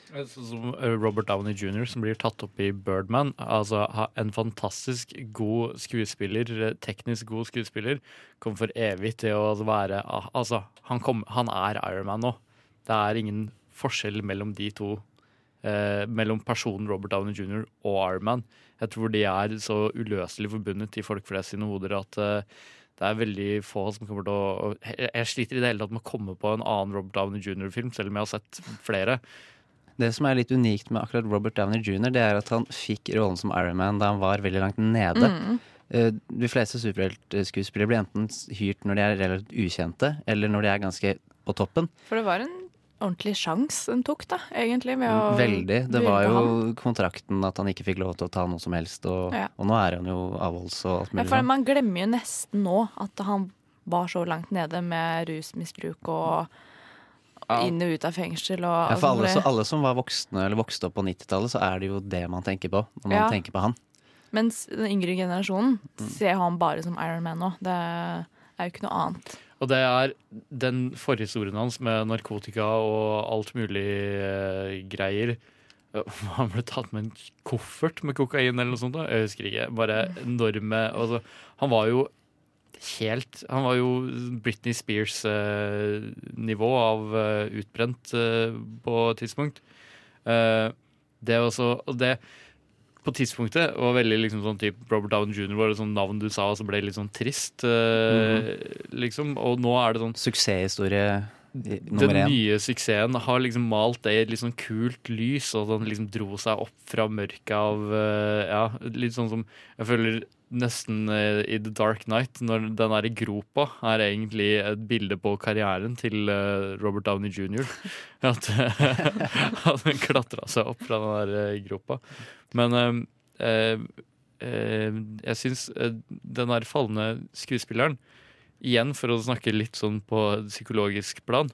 Sånn som eh, Robert Downey jr., som blir tatt opp i Birdman. Altså En fantastisk god skuespiller, eh, teknisk god skuespiller, kommer for evig til å være ah, Altså, han, kom, han er Iron Man nå. Det er ingen forskjell mellom de to. Eh, mellom personen Robert Downey jr. og Iron Man. Jeg tror de er så uløselig forbundet i folk flest sine hoder at eh, det er veldig få som kommer til å Jeg sliter i det hele tatt med å komme på en annen Robert Downey jr.-film, selv om jeg har sett flere. Det som er litt unikt med akkurat Robert Downey jr., det er at han fikk rollen som Iron Man da han var veldig langt nede. Mm. Eh, De fleste superheltskuespillere blir enten hyrt når de er relativt ukjente, eller når de er ganske på toppen. For det var en ordentlig sjanse den tok, da, egentlig. Veldig. Det var jo han. kontrakten at han ikke fikk lov til å ta noe som helst, og, Ja. og nå er han jo avholds og alt Ja, mulig for sånn. man glemmer jo nesten nå at han var så langt nede med rusmisbruk og Ja. inn og ut av fengsel og Ja, for alle, alle som var voksne eller vokste opp på 90-tallet, så er det jo det man tenker på når man Ja. tenker på han. Mens den yngre generasjonen Mm. ser han bare som Iron Man nå. Det er jo ikke noe annet. Og det er den forhistorien hans med narkotika og alt mulig eh, greier. Eh, Han ble tatt med en koffert med kokain eller noe sånt. Da. Jeg husker ikke. Bare enorme altså, Han var jo helt Han var jo Britney Spears-nivå av eh, utbrent eh, på et tidspunkt. Eh, det også Og det på tidspunktet var veldig liksom sånn type Robert Downey jr. var et sånt navn du sa, og så ble det litt sånn trist. eh, liksom Og nå er det sånn Suksesshistorie den én. nye suksessen har liksom malt det i et litt sånn kult lys, og den liksom dro seg opp fra mørket av eh, Ja, litt sånn som Jeg føler nesten eh, i The Dark Night, når den der i gropa er egentlig et bilde på karrieren til eh, Robert Downey jr. At, at han klatra seg opp fra den der gropa. Men eh, eh, jeg syns den der falne skuespilleren Igjen for å snakke litt sånn på psykologisk plan.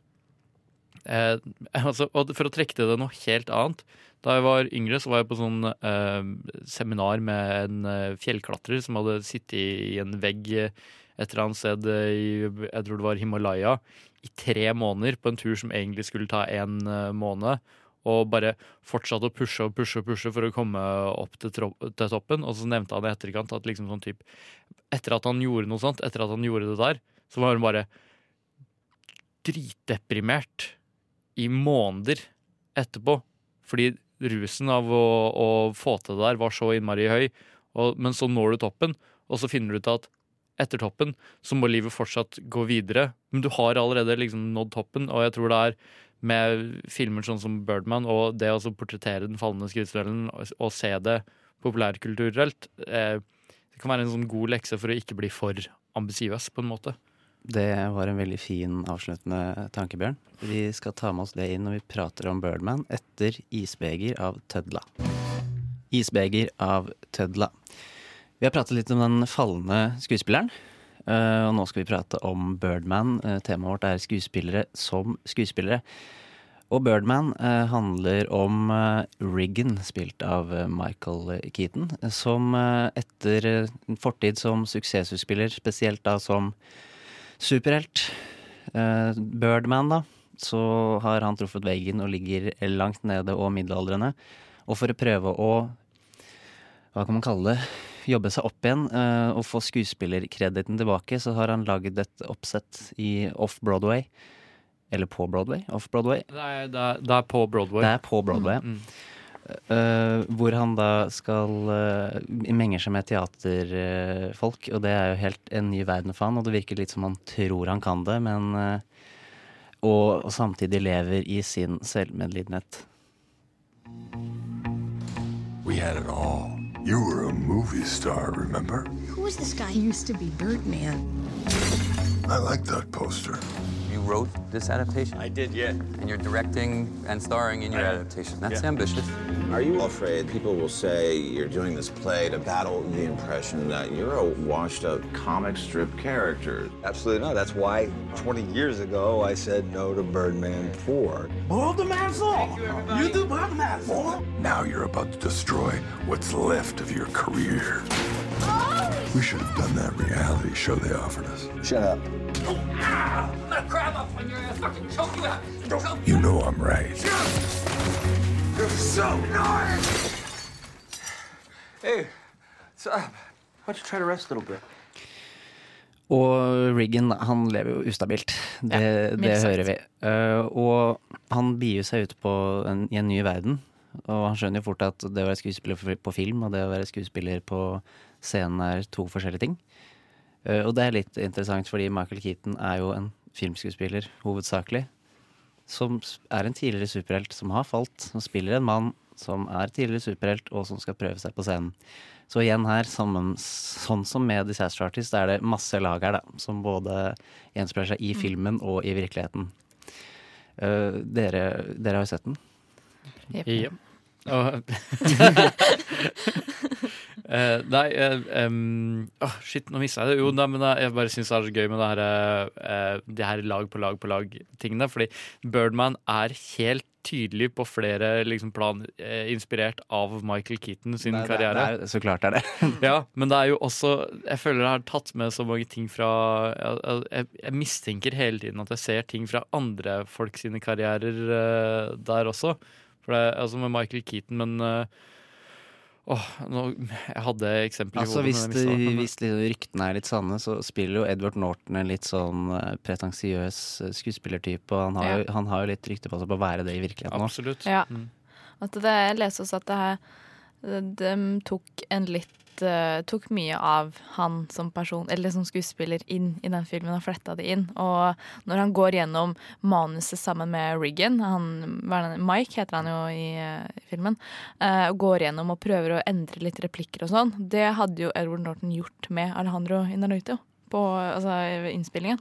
Eh, altså, og for å trekke til det noe helt annet. Da jeg var yngre, så var jeg på sånn eh, seminar med en eh, fjellklatrer som hadde sittet i en vegg et eller annet sted i Jeg tror det var Himalaya i tre måneder på en tur som egentlig skulle ta en eh, måned. Og bare fortsatte å pushe og pushe og pushe for å komme opp til, til toppen. Og så nevnte han i etterkant at liksom sånn typ, etter at han gjorde noe sånt, etter at han gjorde det der, så var han bare dritdeprimert i måneder etterpå. Fordi rusen av å, å få til det der var så innmari høy. Og, men så når du toppen, og så finner du ut at etter toppen så må livet fortsatt gå videre. Men du har allerede liksom nådd toppen, og jeg tror det er med filmer sånn som Birdman og det å portrettere den falne skuespilleren og se det populærkulturelt, eh, det kan være en sånn god lekse for å ikke bli for ambisiøs, på en måte. Det var en veldig fin avsluttende tanke, Bjørn. Vi skal ta med oss det inn når vi prater om Birdman etter Isbeger av Tødla. Isbeger av Tødla. Vi har pratet litt om den falne skuespilleren. Eh, og nå skal vi prate om Birdman. Uh, temaet vårt er skuespillere som skuespillere. Og Birdman uh, handler om Riggan, spilt av Michael Keaton, som etter en fortid som suksessutspiller, spesielt da som superhelt, Birdman, da, så har han truffet veggen og ligger langt nede og middelaldrende. Og for å prøve å hva kan man kalle det? Jobbe seg opp igjen eh, og få skuespillerkrediten tilbake, så har han laget et oppsett i Off-Broadway. Eller på Broadway? Off-Broadway? Det det, det er på Broadway. Det er på Broadway. Mm, Uh, hvor han da skal uh, menger seg med teaterfolk, og det er jo helt en ny verden for han, og det virker litt som han tror han kan det, men uh, og, og samtidig lever i sin selvmedlidenhet. We had it all. You were a movie star, remember? Who was this guy? He used to be Birdman. I like that poster. You wrote this adaptation? I did, yeah. And you're directing and starring in your adaptation. That's Yeah. ambitious. Are you afraid people will say you're doing this play to battle the impression that you're a washed up comic strip character? Absolutely not. That's why 20 years ago I said no to Birdman 4. Boil the man's law. You do Birdman for? Now you're about to destroy what's left of your career. Oh! We should have done that reality show they offered us. Shut up. I'm gonna grab up on your ass, fucking choke you out. Choke You know I'm right. You're so nice. Hey, what's up? Why don't you try to rest a little bit? Og Riggan, han lever jo ustabilt. Det, Ja, det hører vi. Uh, og han bier seg ut på en, i en ny verden. Og han skjønner jo fort at det å være skuespiller på film og det å være skuespiller på scenen er to forskjellige ting. Uh, og det er litt interessant, fordi Michael Keaton er jo en filmskuespiller hovedsakelig. Som er en tidligere superhelt som har falt, som spiller en mann som er tidligere superhelt, og som skal prøve seg på scenen. Så igjen her, sammen, sånn som med Disaster Artist, er det masse lag her, da. Som både gjenspeiler seg i filmen og i virkeligheten. Uh, dere, dere har jo sett den? Ja. Og Eh, nei uh, um, oh, Shit, nå mista jeg det. Jo, nei, men jeg bare syns det er så gøy med det her, uh, det her lag på lag på lag-tingene. Fordi Birdman er helt tydelig på flere liksom, plan eh, inspirert av Michael Keaton sin Det er- karriere. det er- så klart er det. ja, men det er jo også Jeg føler det har tatt med så mange ting fra Jeg, jeg, jeg mistenker hele tiden at jeg ser ting fra andre folk sine karrierer eh, der også. For det altså med Michael Keaton, men eh, Åh, nå, jeg hadde eksempler Altså i hodet. Hvis, men det, men- hvis liksom ryktene er litt sanne, så spiller jo Edward Norton en litt sånn eh, pretensiøs eh, skuespillertype. Og han har, Ja. jo, han har jo litt rykte på seg på å være det i virkeligheten òg. Absolutt. Ja. Mm. det, jeg leste også at det her De tok en litt eh, Tok mye av han som person, eller som skuespiller, inn i den filmen og fletta det inn. Og når han går gjennom manuset sammen med Riggan, han, Mike heter han jo i, eh, i filmen, uh, går gjennom og prøver å endre litt replikker og sånn, det hadde jo Edward Norton gjort med Alejandro Inarito på altså, innspillingen.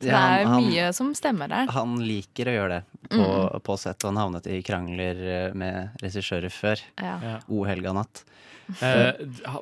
Så Ja, det er han- mye som stemmer der. Han liker å gjøre det. på, Mm. på sett, og han havnet i krangler med regissører før. Ja. Ja. O helga natt. Eh,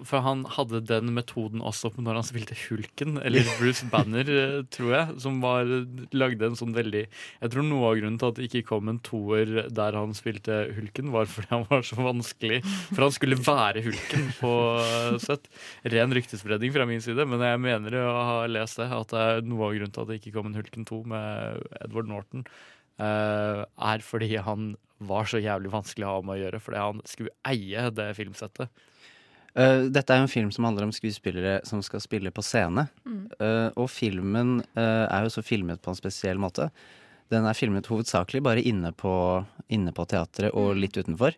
for han hadde den metoden også når han spilte Hulken, eller Bruce Banner, eh, tror jeg, som var, lagde en sånn veldig Jeg tror noe av grunnen til at det ikke kom en toer der han spilte Hulken, var fordi han var så vanskelig. For han skulle være Hulken på eh, sett. Ren ryktespredning fra min side, men jeg mener å ha lest det, at det er noe av grunnen til at det ikke kom en Hulken 2 med Edward Norton, Uh, er fordi han var så jævlig vanskelig å ha med å gjøre, fordi han skulle eie det filmsettet. Eh, dette er jo en film som handler om skuespillere som skal spille på scene. Mm. Uh, og filmen uh, er jo så filmet på en spesiell måte. Den er filmet hovedsakelig bare inne på, inne på teatret og litt utenfor.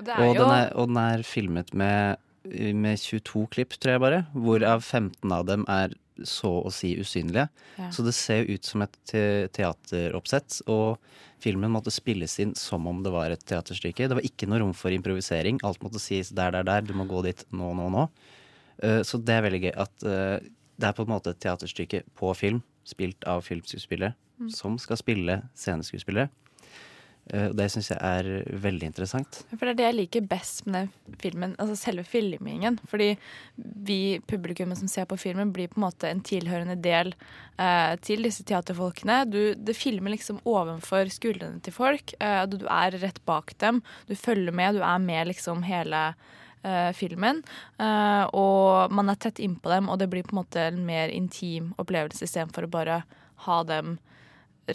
Og jo den er, og den er filmet med, med 22 klipp, tror jeg bare. Hvorav 15 av dem er så å si usynlige. Ja. Så det ser jo ut som et te teateroppsett. Og filmen måtte spilles inn som om det var et teaterstykke. Det var ikke noe rom for improvisering. Alt måtte sies der, der, der. Du må gå dit nå, nå, nå. Uh, Så det er veldig gøy at uh, det er på en måte et teaterstykke på film, spilt av filmskuespillere, Mm. som skal spille sceneskuespillere. Eh, Det syns jeg er veldig interessant. For det er det jeg liker best med den filmen, altså selve filmingen. Fordi vi, publikummet som ser på filmen, blir på en måte en tilhørende del eh, til disse teaterfolkene. Du, det filmer liksom ovenfor skuldrene til folk. Eh, du, er rett bak dem. Du følger med, du er med liksom hele eh, filmen. Eh, og man er tett innpå dem, og det blir på en måte en mer intim opplevelse istedenfor å bare ha dem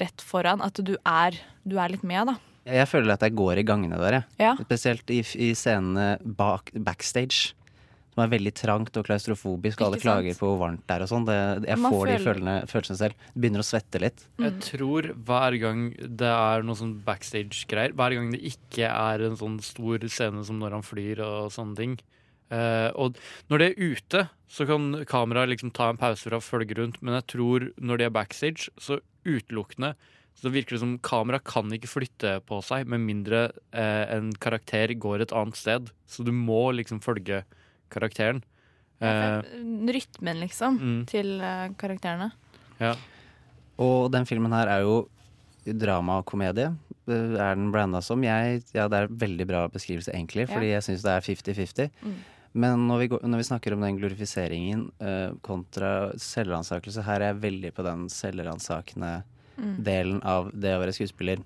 rett foran. At du er, du er litt med, da. Jeg føler at jeg går i gangene der, jeg. Ja. Spesielt i, i scenene bak, backstage. Som er veldig trangt og klaustrofobisk, og alle klager på hvor varmt det er og sånn. Jeg Man får de følelsene, følelsene selv. Begynner å svette litt. Jeg tror hver gang det er noe sånn backstage-greier, hver gang det ikke er en sånn stor scene som når han flyr og sånne ting Uh, Og når det er ute, så kan kameraet liksom ta en pause fra å følge rundt, men jeg tror når de er backstage, så utelukkende så virker det som kamera kan ikke flytte på seg med mindre eh, en karakter går et annet sted. Så du må liksom følge karakteren. Eh, Rytmen, liksom, Mm. til eh, karakterene. ja. Og den filmen her er jo drama og komedie. eh, Er den blanda som? Jeg, ja, det er en veldig bra beskrivelse, egentlig, fordi Ja. jeg syns det er 50-50. Mm. Men når vi, går, når vi snakker om den glorifiseringen uh, kontra selvransakelse, her er jeg veldig på den selvransakende Mm. delen av det å være skuespiller.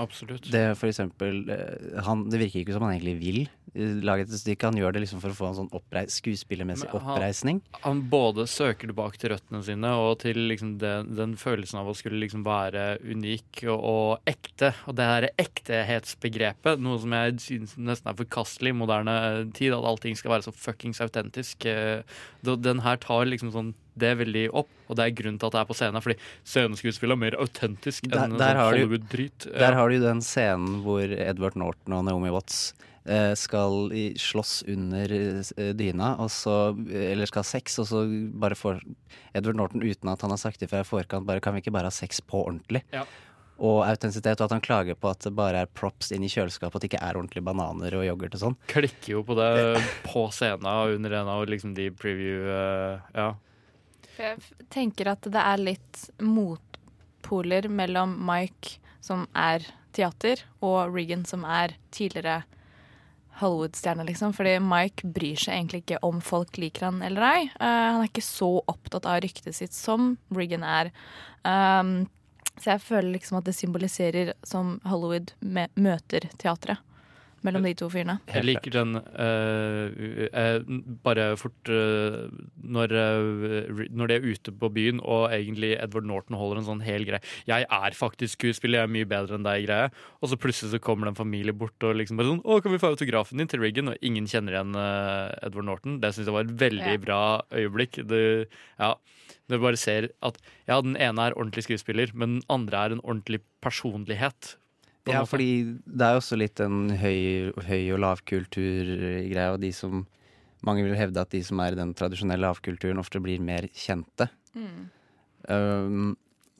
Absolutt. Det, for eksempel, eh, han, det virker ikke som han egentlig vil eh, lage et stykke. Han gjør det liksom for å få en sånn oppreis, skuespillermessig han- oppreisning. Han både søker tilbake til røttene sine og til liksom den, den følelsen av å skulle liksom være unik og, og ekte. Og det her ektehetsbegrepet, noe som jeg synes nesten er forkastelig i moderne tid, at allting skal være så fuckings autentisk. eh, Den her tar liksom sånn det veldig opp, og det er grunnen til at det er på scenen. Fordi sceneskuespill er mer autentisk enn der sånn Hollywood-drit. Der har du den scenen hvor Edward Norton og Naomi Watts eh, skal slåss under eh, dyna, og så, eller skal ha sex, og så bare får Edward Norton, uten at han har sagt ifra i forkant, bare kan vi ikke bare ha sex på ordentlig? Ja. Og autentisitet, og at han klager på at det bare er props inn i kjøleskapet, at det ikke er ordentlige bananer og yoghurt og sånn. klikker jo på det på scenen under en av liksom de preview uh, Ja. For jeg tenker at det er litt motpoler mellom Mike, som er teater, og Regan, som er tidligere Hollywood-stjerne, liksom. Fordi Mike bryr seg egentlig ikke om folk liker han eller ei. Uh, han er ikke så opptatt av ryktet sitt som Regan er. Um, så jeg føler liksom at det symboliserer som Hollywood møter teatret. Mellom de to fyrene. Jeg liker den uh, eh, bare fort uh, når, uh, når de er ute på byen og egentlig Edward Norton holder en sånn hel greie. Jeg er faktisk skuespiller, jeg er mye bedre enn deg-greie. Og så plutselig så kommer det en familie bort og liksom bare sånn Å, kan vi få autografen din til Riggan?' Og ingen kjenner igjen Edward Norton. Det syns jeg var et veldig Ja. bra øyeblikk. Det, ja, du bare ser at ja, den ene er ordentlig skuespiller, men den andre er en ordentlig personlighet. Ja, fordi det er jo også litt en høy, høy og lavkulturgreie, og de som Mange vil hevde at de som er i den tradisjonelle lavkulturen, ofte blir mer kjente. Mm. Um,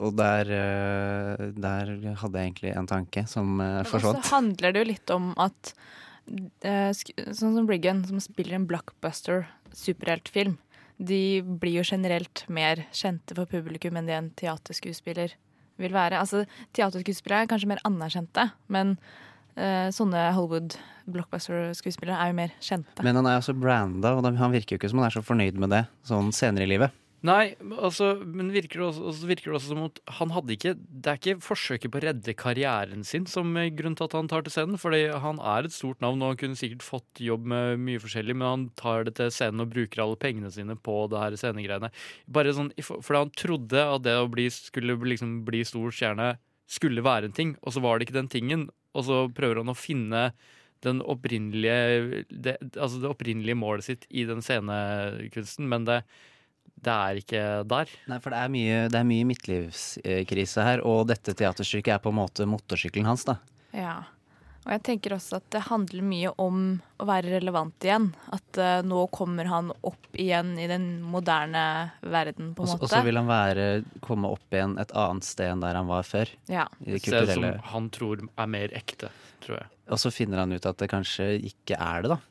og der, uh, der hadde jeg egentlig en tanke som uh, forsvant. Så handler det jo litt om at eh, Sånn som Briggan, som spiller en blockbuster superheltfilm, de blir jo generelt mer kjente for publikum enn de en teaterskuespiller vil være. Altså, Teaterskuespillere er kanskje mer anerkjente, men uh, sånne Hollywood blockbuster-skuespillere er jo mer kjente. Men han er altså branda, og han virker jo ikke som han er så fornøyd med det sånn senere i livet. Nei, altså, men virker det også, virker det også som at han hadde ikke Det er ikke forsøket på å redde karrieren sin som er grunnen til at han tar til scenen. Fordi han er et stort navn, og han kunne sikkert fått jobb med mye forskjellig, men han tar det til scenen og bruker alle pengene sine på det her scenegreiene. Bare sånn, Fordi han trodde at det å bli, skulle liksom bli stor stjerne skulle være en ting, og så var det ikke den tingen. Og så prøver han å finne den opprinnelige det, altså det opprinnelige målet sitt i den scenekunsten, men det, det er ikke der. Nei, for det er mye, det er mye midtlivskrise her, og dette teaterstykket er på en måte motorsykkelen hans, da. Ja. Og jeg tenker også at det handler mye om å være relevant igjen. At uh, nå kommer han opp igjen i den moderne verden, på en Og måte. Og så vil han være, komme opp igjen et annet sted enn der han var før. Ja. I det Se som han tror er mer ekte, tror jeg. Og så finner han ut at det kanskje ikke er det, da.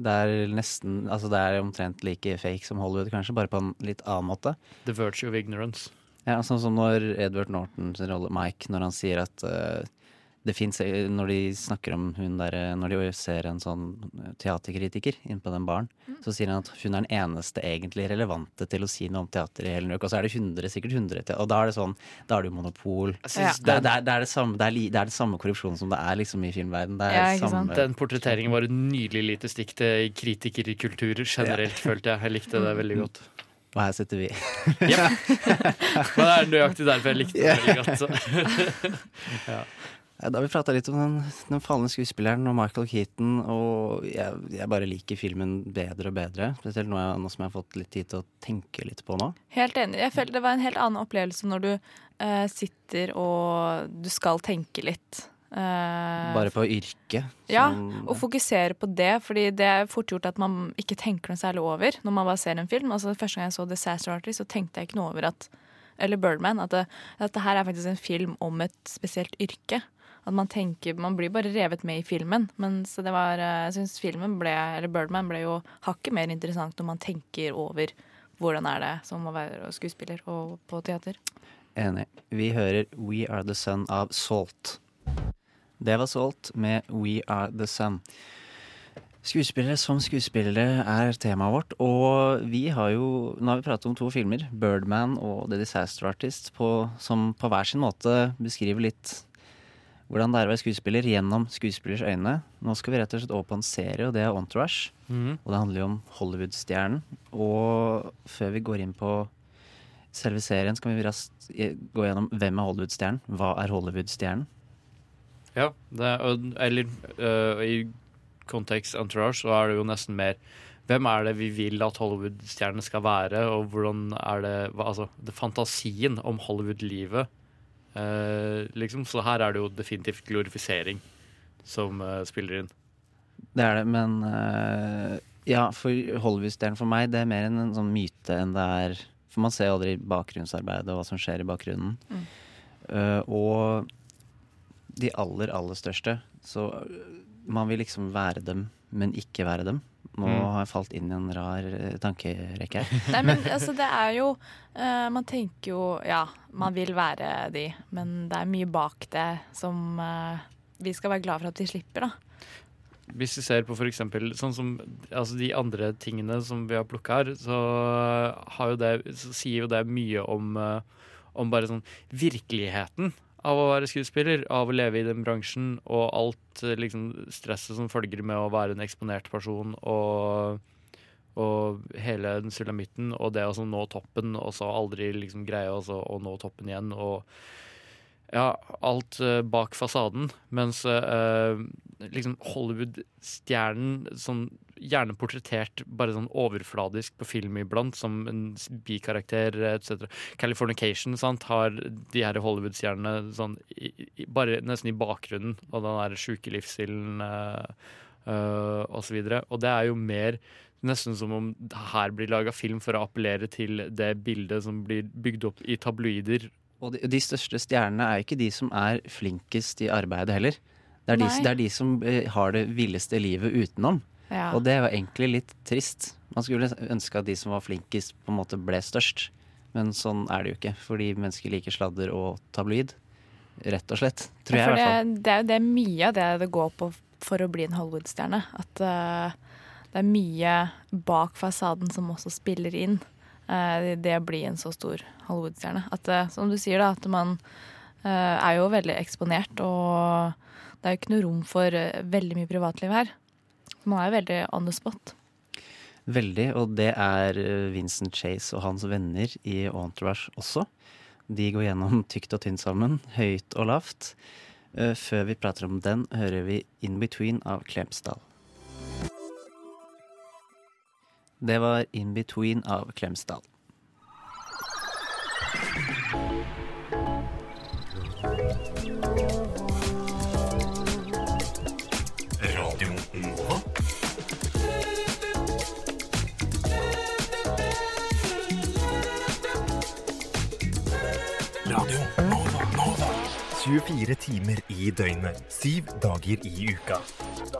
Det er nesten, altså det er omtrent like fake som Hollywood, kanskje, bare på en litt annen måte. The virtue of ignorance. Ja, Sånn som når Edward Norton rolle Mike, når han sier at eh, det fins Når de snakker om hun der eh, Når de ser en sånn teaterkritiker inne på den baren, så sier han at hun er den eneste egentlig relevante til å si noe om teater i hele New York. Og så er det 100, sikkert 100 til, og da er det sånn Da er det jo monopol. Det, er- det, er, det, er samme, det, er det samme korrupsjonen som det er liksom i filmverden. Det er samme Den portretteringen var et nydelig lite stikk til kritikerkulturer generelt, følte jeg. Jeg likte det veldig godt. Og her sitter vi. Men det er nøyaktig derfor jeg likte det veldig godt. Så. ja. Ja, Da har vi prata litt om den, den falne skuespilleren og Michael Keaton, og jeg, jeg bare liker filmen bedre og bedre. Spesielt nå, jeg- nå som jeg har fått litt tid til å tenke litt på nå. Helt enig. Jeg følte det var en helt annen opplevelse når du eh, sitter og du skal tenke litt. Eh, Bare på yrket. Ja, og fokusere på det, fordi det er fort gjort at man ikke tenker noe særlig over når man bare ser en film. Altså Første gang jeg så Disaster Artist, så tenkte jeg ikke noe over at eller Birdman, at det, at det her er faktisk en film om et spesielt yrke. At man tenker, man blir bare revet med i filmen. Men så det var, eh, jeg syns filmen ble, eller Birdman ble jo hakket mer interessant når man tenker over hvordan er det som å være skuespiller og på teater. Enig. Vi hører We Are The Sun av Salt. Det var Salt med We Are The Sun. Skuespillere som skuespillere er temaet vårt, og vi har jo Nå har vi pratet om to filmer, Birdman og The Disaster Artist, på, som på hver sin måte beskriver litt hvordan det er å være skuespiller gjennom skuespillers øyne. Nå skal vi rett og slett over på en serie, og det er Entourage. Mm. Og det handler jo om Hollywood-stjernen. Og før vi går inn på selve serien, skal vi raskt gå gjennom hvem er Hollywood-stjernen? Hva er Hollywood-stjernen? Ja, det, er- eller uh, i kontekst entourage så er det jo nesten mer hvem er det vi vil at Hollywood-stjernene skal være, og hvordan er det Altså, det fantasien om Hollywood-livet. Eh, liksom. Så her er det jo definitivt glorifisering som uh, spiller inn. Det er det, men uh, Ja, for Hollywood-delen for meg, det er mer en, en sånn myte enn det er For man ser jo aldri bakgrunnsarbeidet og hva som skjer i bakgrunnen. Mm. Eh, og de aller, aller største. Så man vil liksom være dem, men ikke være dem. Nå Mm. har jeg falt inn i en rar eh, tankerekke her. Nei, men altså, det er jo uh, Man tenker jo Ja, man vil være de, men det er mye bak det som uh, vi skal være glad for at vi slipper, da. Hvis vi ser på for eksempel sånn som altså de andre tingene som vi har plukka her, så, har jo det, så sier jo det mye om, om bare sånn virkeligheten av å være skuespiller, av å leve i den bransjen, og alt eh, liksom stresset som følger med å være en eksponert person, og, og hele den sulamitten, og det å nå toppen, og så aldri liksom greie å nå toppen igjen, og ja, alt eh, bak fasaden. Mens eh, liksom Hollywood-stjernen sånn gjerne portrettert bare sånn overfladisk på film iblant, som en bikarakter etc. Californication sant, har de her Hollywood-stjernene sånn bare nesten i bakgrunnen og den der sjuke livsstilen øh, så videre. Og det er jo mer Nesten som om her blir laga film for å appellere til det bildet som blir bygd opp i tabloider Og de, de største stjernene er ikke de som er flinkest i arbeidet heller. Det er, de, det er de som eh, har det villeste livet utenom. Ja. Og det er jo egentlig litt trist. Man skulle ønske at de som var flinkest, på en måte ble størst. Men sånn er det jo ikke, fordi mennesker liker sladder og tabloid. Rett og slett. Tror Ja, jeg, i hvert fall. det, det er jo det mye av det det går på for å bli en Hollywood-stjerne. At uh, det er mye bak fasaden som også spiller inn. Eh, det å bli en så stor Hollywood-stjerne. At eh, som du sier, da, at man eh, er jo veldig eksponert, og det er jo ikke noe rom for veldig mye privatliv her. Man er jo veldig on the spot. Veldig, og det er Vincent Chase og hans venner i Entourage også. De går gjennom tykt og tynt sammen, høyt og lavt. Før vi prater om den, hører vi In Between av Klemsdal. Det var In Between av Klemsdal. Radio Nova. Radio Nova. Nova. 24 timer i døgnet, syv dager i uka.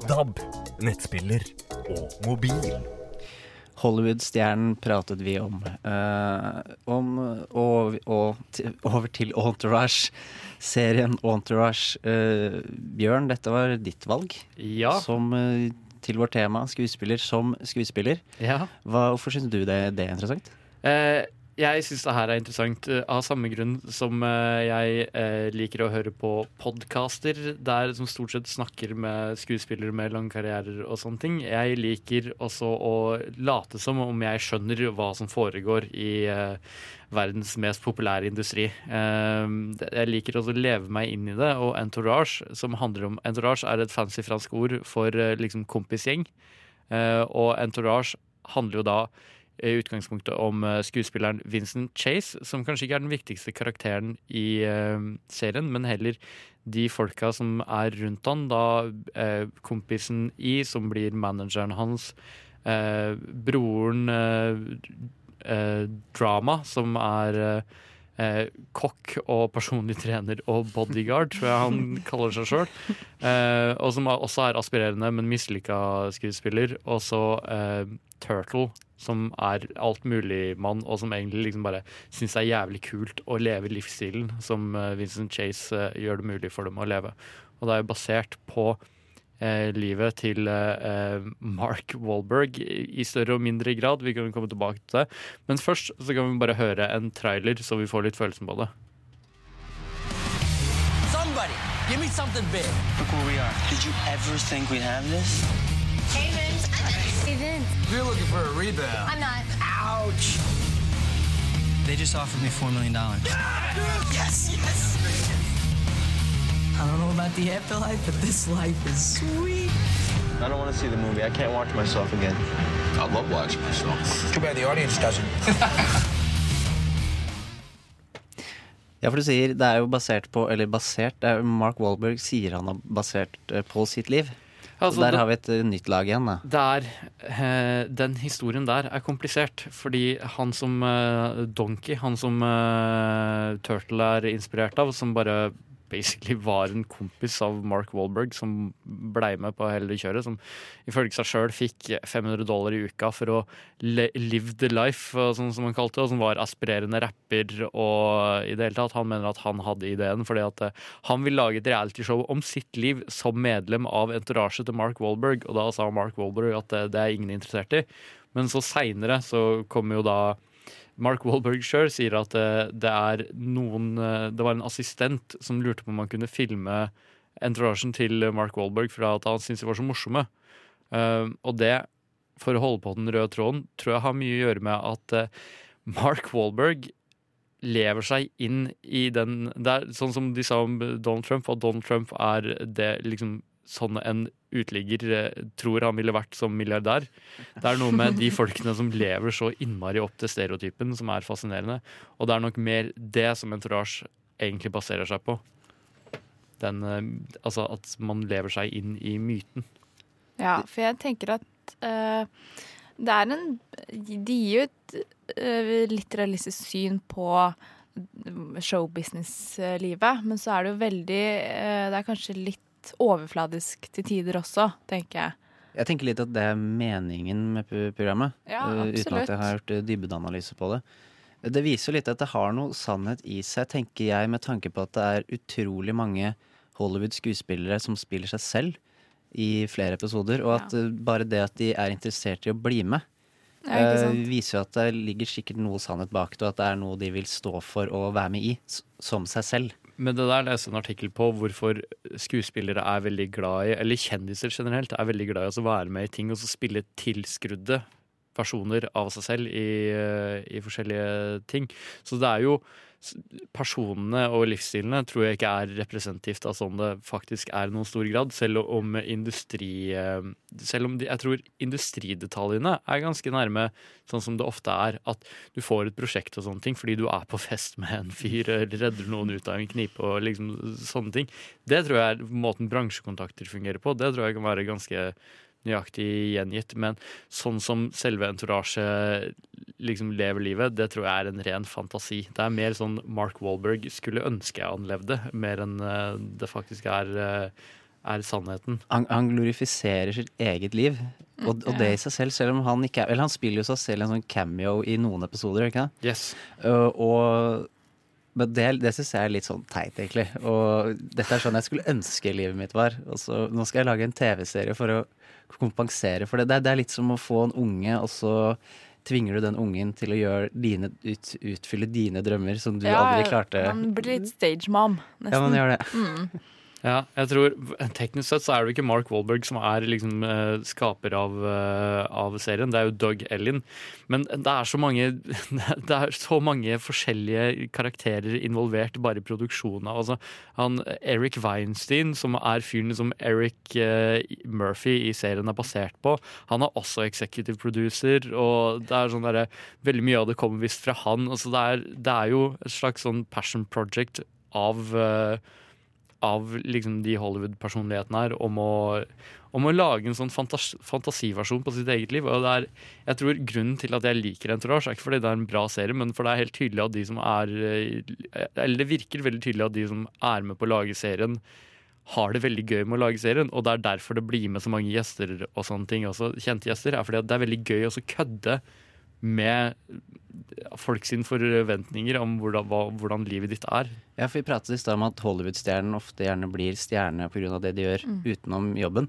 DAB, nettspiller og mobil. Hollywood-stjernen pratet vi om. Uh, om og, og til, over til Entourage. Serien Entourage. Uh, Bjørn, dette var ditt valg. Ja. Som uh, til vårt tema skuespiller som skuespiller. Ja. Hva, hvorfor syns du det, det er interessant? Eh, jeg syns det her er interessant eh, av samme grunn som eh, jeg eh, liker å høre på podkaster der som stort sett snakker med skuespillere med lange karrierer og sånne ting. Jeg liker også å late som om jeg skjønner hva som foregår i verdens mest populære industri. Eh, jeg liker også å leve meg inn i det, og entourage, som handler om Entourage er et fancy fransk ord for liksom kompisgjeng, og entourage handler jo da i utgangspunktet om eh, skuespilleren Vincent Chase, som kanskje ikke er den viktigste karakteren i eh, serien, men heller de folka som er rundt han. Da eh, kompisen I, som blir manageren hans, broren Drama, som er eh, kokk og personlig trener og bodyguard, tror jeg han kaller seg sjøl. Eh, og som også er aspirerende, men mislykka skuespiller. Og så eh, Turtle, som er altmuligmann, og som egentlig liksom bare syns det er jævlig kult å leve livsstilen som eh, Vincent Chase eh, gjør det mulig for dem å leve. Og det er jo basert på livet til eh, Mark Wahlberg i større og mindre grad. Vi kan komme tilbake til det. Men først så kan vi bare høre en trailer, så vi får litt følelsen på det. Somebody, give me something big. Look where we are. Did you ever think we'd have this? Hey, Vince. Hey, Vince. You're looking for a rebound. I'm not. Ouch. They just offered me $4 million. Yes, yes. I don't know about the afterlife, but this life is sweet. I don't want to see the movie. I can't watch myself again. I love watching myself. Too bad the audience doesn't. Ja, for du sier det er jo basert på Eller basert det er, jo- Mark Wahlberg sier han har basert eh, på sitt liv. Altså, der det- har vi et eh, nytt lag igjen, da. Der, eh, den historien der er komplisert, fordi han som eh, Donkey, han som eh, Turtle er inspirert av, som bare basically var en kompis av Mark Wahlberg, som blei med på hele kjøret, som ifølge seg sjøl fikk 500 dollar i uka for å live the life, sånn som han kalte det, og som var aspirerende rapper og i det hele tatt. Han mener at han hadde ideen, fordi at eh, han vil lage et realityshow om sitt liv som medlem av entourage til Mark Wahlberg, og da sa Mark Wahlberg at det, det er ingen interessert i. Men så seinere så kommer jo da Mark Wahlberg sjøl sier at eh, det er noen eh, Det var en assistent som lurte på om han kunne filme entourasjen til Mark Wahlberg for at han syntes de var så morsomme. Eh, og det, for å holde på den røde tråden, tror jeg har mye å gjøre med at eh, Mark Wahlberg lever seg inn i den Det er sånn som de sa om Donald Trump, at Donald Trump er det liksom sånn en uteligger eh, tror han ville vært som milliardær. Det er noe med de folkene som lever så innmari opp til stereotypen, som er fascinerende. Og det er nok mer det som Entourage egentlig baserer seg på. Den, eh, altså at man lever seg inn i myten. Ja, for jeg tenker at uh, det er en De gir jo et uh, litt realistisk syn på showbusiness-livet, men så er det jo veldig uh, Det er kanskje litt overfladisk til tider også, tenker jeg. Jeg tenker litt at det er meningen med programmet. Ja, eh, uten at jeg har gjort eh, dybdeanalyse på det. Det viser jo litt at det har noe sannhet i seg, tenker jeg, med tanke på at det er utrolig mange Hollywood-skuespillere som spiller seg selv i flere episoder, og at ja. bare det at de er interessert i å bli med, Ja, eh, viser jo at det ligger sikkert noe sannhet bak det, og at det er noe de vil stå for og være med i, som seg selv. Men det der leste en artikkel på hvorfor skuespillere er veldig glad i, eller kjendiser generelt, er veldig glad i å være med i ting og så spille tilskrudde versjoner av seg selv i, eh, i forskjellige ting. Så det er jo Personene og livsstilene tror jeg ikke er representativt av sånn det faktisk er i noen stor grad, selv om industri eh, Selv om de, jeg tror industridetaljene er ganske nærme sånn som det ofte er. At du får et prosjekt og sånne ting fordi du er på fest med en fyr eller redder noen ut av en knipe og liksom sånne ting. Det tror jeg er måten bransjekontakter fungerer på. Det tror jeg kan være ganske nøyaktig gjengitt. Men sånn som selve entourage liksom lever livet, det tror jeg er en ren fantasi. Det er mer sånn Mark Wahlberg skulle ønske han levde, mer enn eh, det faktisk er, eh, er sannheten. Han, han glorifiserer sitt eget liv, og, og det i seg selv, selv om han ikke er Eller han spiller jo seg selv en sånn cameo i noen episoder, ikke sant? Yes. Uh, og men det, det syns jeg er litt sånn teit, egentlig. Og dette er sånn jeg skulle ønske livet mitt var. Og så, nå skal jeg lage en TV-serie for å kompensere for det. det. er- Det er litt som å få en unge, og så tvinger du den ungen til å gjøre dine, ut, utfylle dine drømmer som du aldri klarte. Man blir litt stage mom, nesten. Ja, man gjør det. Mm. Ja, jeg tror Teknisk sett så er det ikke Mark Wahlberg som er liksom eh, skaper av, eh, av serien. Det er jo Doug Ellin. Men det er så mange Det er så mange forskjellige karakterer involvert bare i produksjonen. Altså, han Eric Weinstein, som er fyren som Eric uh, Murphy i serien er basert på, han er også executive producer, og det er sånn der, Veldig mye av det kommer visst fra han. Altså, det, er, det er jo et slags sånn passion project av eh, av liksom de Hollywood-personlighetene her om å, om å lage en sånn fantas fantasiversjon på sitt eget liv. Og det er, jeg tror Grunnen til at jeg liker Entourage, er ikke fordi det er en bra serie, men for det er helt tydelig at de som er eh, Eller det virker veldig tydelig at de som er med på å lage serien, har det veldig gøy med å lage serien. Og det er derfor det blir med så mange gjester og sånne ting også. Kjente gjester er fordi det er veldig gøy å kødde med folk sine forventninger om hvordan, hva, hvordan livet ditt er. Ja, for Vi pratet i stad om at Hollywood-stjernen ofte gjerne blir stjerne pga. det de gjør Mm. utenom jobben.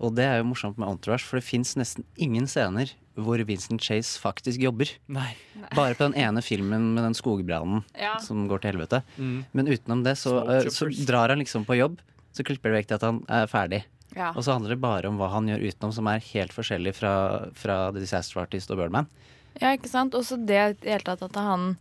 Og det er jo morsomt med Entourage, for det fins nesten ingen scener hvor Vincent Chase faktisk jobber. Nei. Bare på den ene filmen med den skogbrannen Ja. som går til helvete. Mm. Men utenom det så, eh, så drar han liksom på jobb, så klipper det vekk til at han er ferdig. Ja. Og så handler det bare om hva han gjør utenom, som er helt forskjellig fra, fra The Disaster Artist og Birdman. Ja, ikke sant? Også det i det hele tatt at han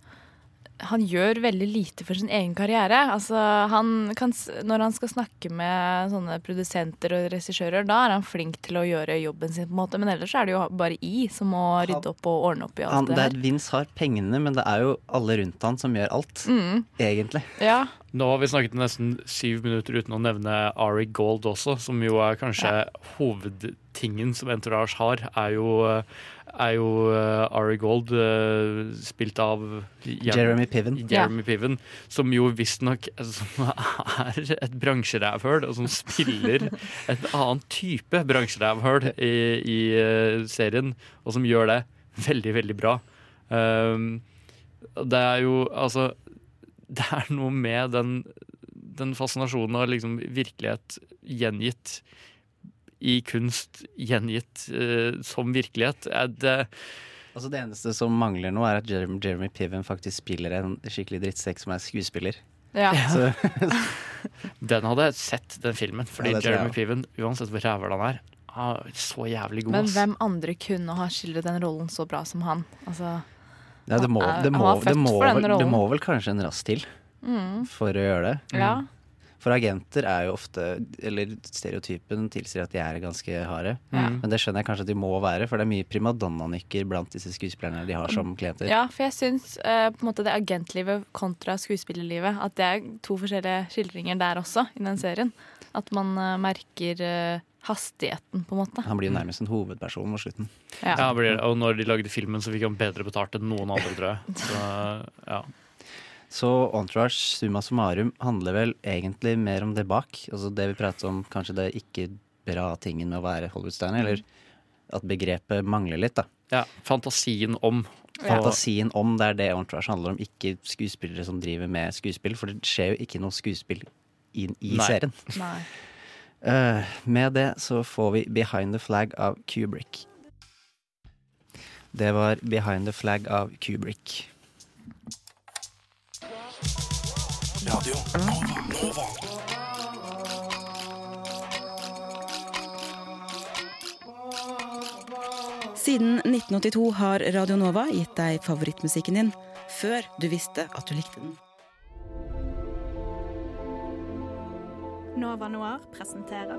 han gjør veldig lite for sin egen karriere. Altså, han kan, når han skal snakke med sånne produsenter og regissører, da er han flink til å gjøre jobben sin, på en måte. Men ellers er det jo bare I som må rydde opp og ordne opp i alt Han, det her. er Vince har pengene, men det er jo alle rundt han som gjør alt. Mm. Egentlig. Ja. Nå har vi snakket i nesten syv minutter uten å nevne Ari Gold også, som jo er kanskje hovedtingen som Entourage har, er jo, er jo uh, Ari Gold, uh, spilt av Jeremy Piven. Jeremy Piven, som jo visstnok som er et bransjerævhøl, og som spiller et annen type bransjerævhøl i, i uh, serien, og som gjør det veldig, veldig bra. Um, det er jo altså Det er noe med den, den fascinasjonen av liksom virkelighet gjengitt i kunst gjengitt uh, som virkelighet. Er det Altså Det eneste som mangler nå, er at Jeremy, Jeremy Piven faktisk spiller en skikkelig drittsekk som er skuespiller. Ja. Så, Den hadde jeg sett, den filmen. Fordi Ja, Jeremy. Piven, uansett hvor rævel han er, er så jævlig god. Men hvem andre kunne ha skildret den rollen så bra som han? Altså, ja, det, må, det, må, det, må, det, må, vel, det må vel kanskje en rass til Mm. for å gjøre det. Ja. For agenter er jo ofte Eller stereotypen tilsier at de er ganske harde. Mm. Men det skjønner jeg kanskje at de må være, for det er mye primadonna-nykker blant disse skuespillerne de har som klienter. Ja, for jeg syns uh, på en måte det agentlivet kontra skuespillerlivet At det er to forskjellige skildringer der også, i den serien. At man uh, merker uh, hastigheten, på en måte. Han blir jo nærmest en hovedperson mot slutten. Ja. Ja. Og når de lagde filmen, så fikk han bedre betalt enn noen andre, tror jeg. Så, ja. Så Entourage summa summarum handler vel egentlig mer om det bak. Altså det vi prater om, kanskje det ikke bra tingen med å være Hollywood-stjerne, eller at begrepet mangler litt, da. Ja, fantasien om. Fantasien om det er det Entourage handler om, ikke skuespillere som driver med skuespill. For det skjer jo ikke noe skuespill i, i Nei. serien. Nei. Uh, med det så får vi Behind the Flag av Kubrick. Det var Behind the Flag av Kubrick. Radio Nova. Siden 1982 har Radio Nova gitt deg favorittmusikken din før du visste at du likte den. Nova Noir presenterer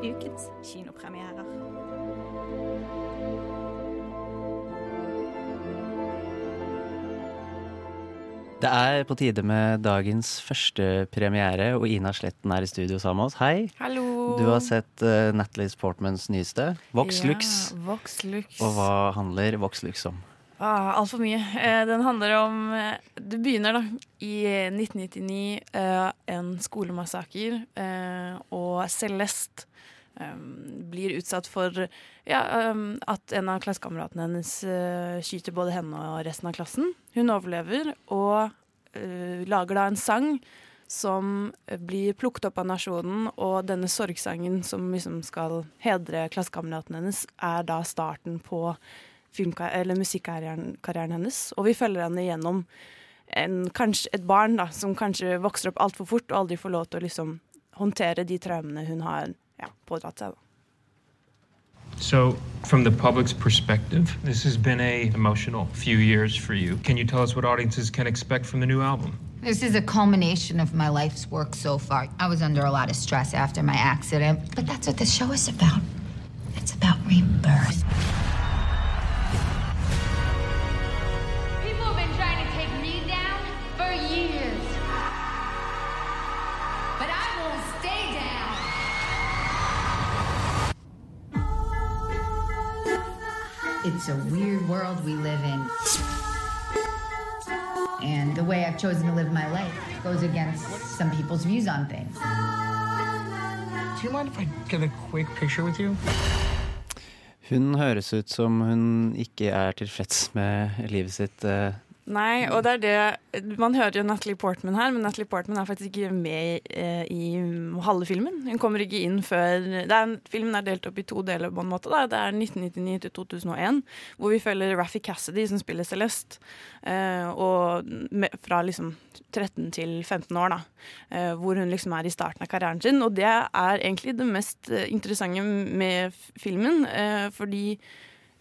ukens kinopremierer. Det er på tide med dagens første premiere, og Ina Sletten er i studio sammen med oss. Hei. Hallo. Du har sett uh, Natalie Sportmans nyeste, Vox Lux. Ja, Vox Lux. Og hva handler Vox Lux om? Ah, Altfor mye. Eh, den handler om eh, Det begynner da i eh, 1999, eh, en skolemassaker, eh, og Celeste eh, blir utsatt for ja, um, at en av klassekameratene hennes uh, skyter både henne og resten av klassen. Hun overlever og uh, lager da en sang som blir plukket opp av nasjonen, og denne sorgsangen som liksom skal hedre klassekameraten hennes, er da starten på musikkarrieren hennes. Og vi følger henne gjennom en, kanskje, et barn da, som kanskje vokser opp altfor fort og aldri får lov til å liksom håndtere de traumene hun har ja, pådratt seg. Da. So, from the public's perspective, this has been a emotional few years for you. Can you tell us what audiences can expect from the new album? This is a culmination of my life's work so far. I was under a lot of stress after my accident, but that's what the show is about. It's about rebirth. It's a weird world we live in. And the way I've chosen to live my life goes against some people's views on things. Do you mind if I get a quick picture with you? Hun høres ut som hun ikke er tilfreds med livet sitt. Eh. Nei, og det er det Man hører jo Natalie Portman her, men Natalie Portman er faktisk ikke med i, i halve filmen. Hun kommer ikke inn før er, en- Filmen er delt opp i to deler. på en måte da. Det er 1999 til 2001, hvor vi følger Raffi Cassidy, som spiller Celeste. eh, og med, fra liksom 13 til 15 år, da. eh, hvor hun liksom er i starten av karrieren sin. Og det er egentlig det mest eh, interessante med filmen, eh, fordi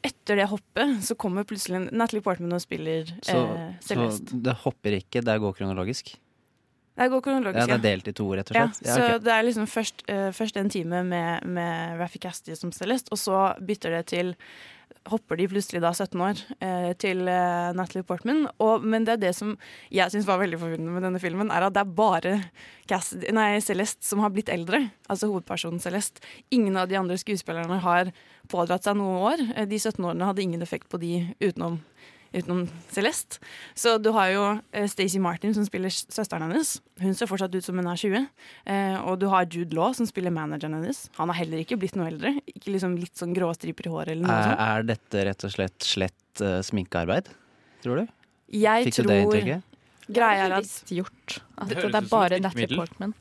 etter det hoppet så kommer plutselig Natalie Portman og spiller Så, eh, så det hopper ikke, det går kronologisk? Det går kronologisk, Ja, det er delt i to, rett og slett? Ja, så det er liksom først, uh, først en time med, med Raffi Cassidy som Celeste, og så bytter det til Hopper de plutselig da 17 år eh, til eh, Natalie Portman. Og, men det er det som jeg syns var veldig forvirrende med denne filmen, er at det er bare Cassidy, nei, Celeste som har blitt eldre. Altså hovedpersonen Celeste. Ingen av de andre skuespillerne har pådratt seg noe år. Eh, De 17 årene hadde ingen effekt på de utenom utenom Celeste. Så du har jo eh, Stacey Martin som spiller søsteren hennes. Hun ser fortsatt ut som hun er 20. Eh, og du har Jude Law som spiller manageren hennes. Han har heller ikke blitt noe eldre. Ikke liksom litt sånn grå striper i håret eller noe Er, sånt. er dette rett og slett slett uh, sminkearbeid, tror du? Jeg Fikk du det tror inntrykket? Greia er at gjort. At Det det, det er bare Natalie. Portman.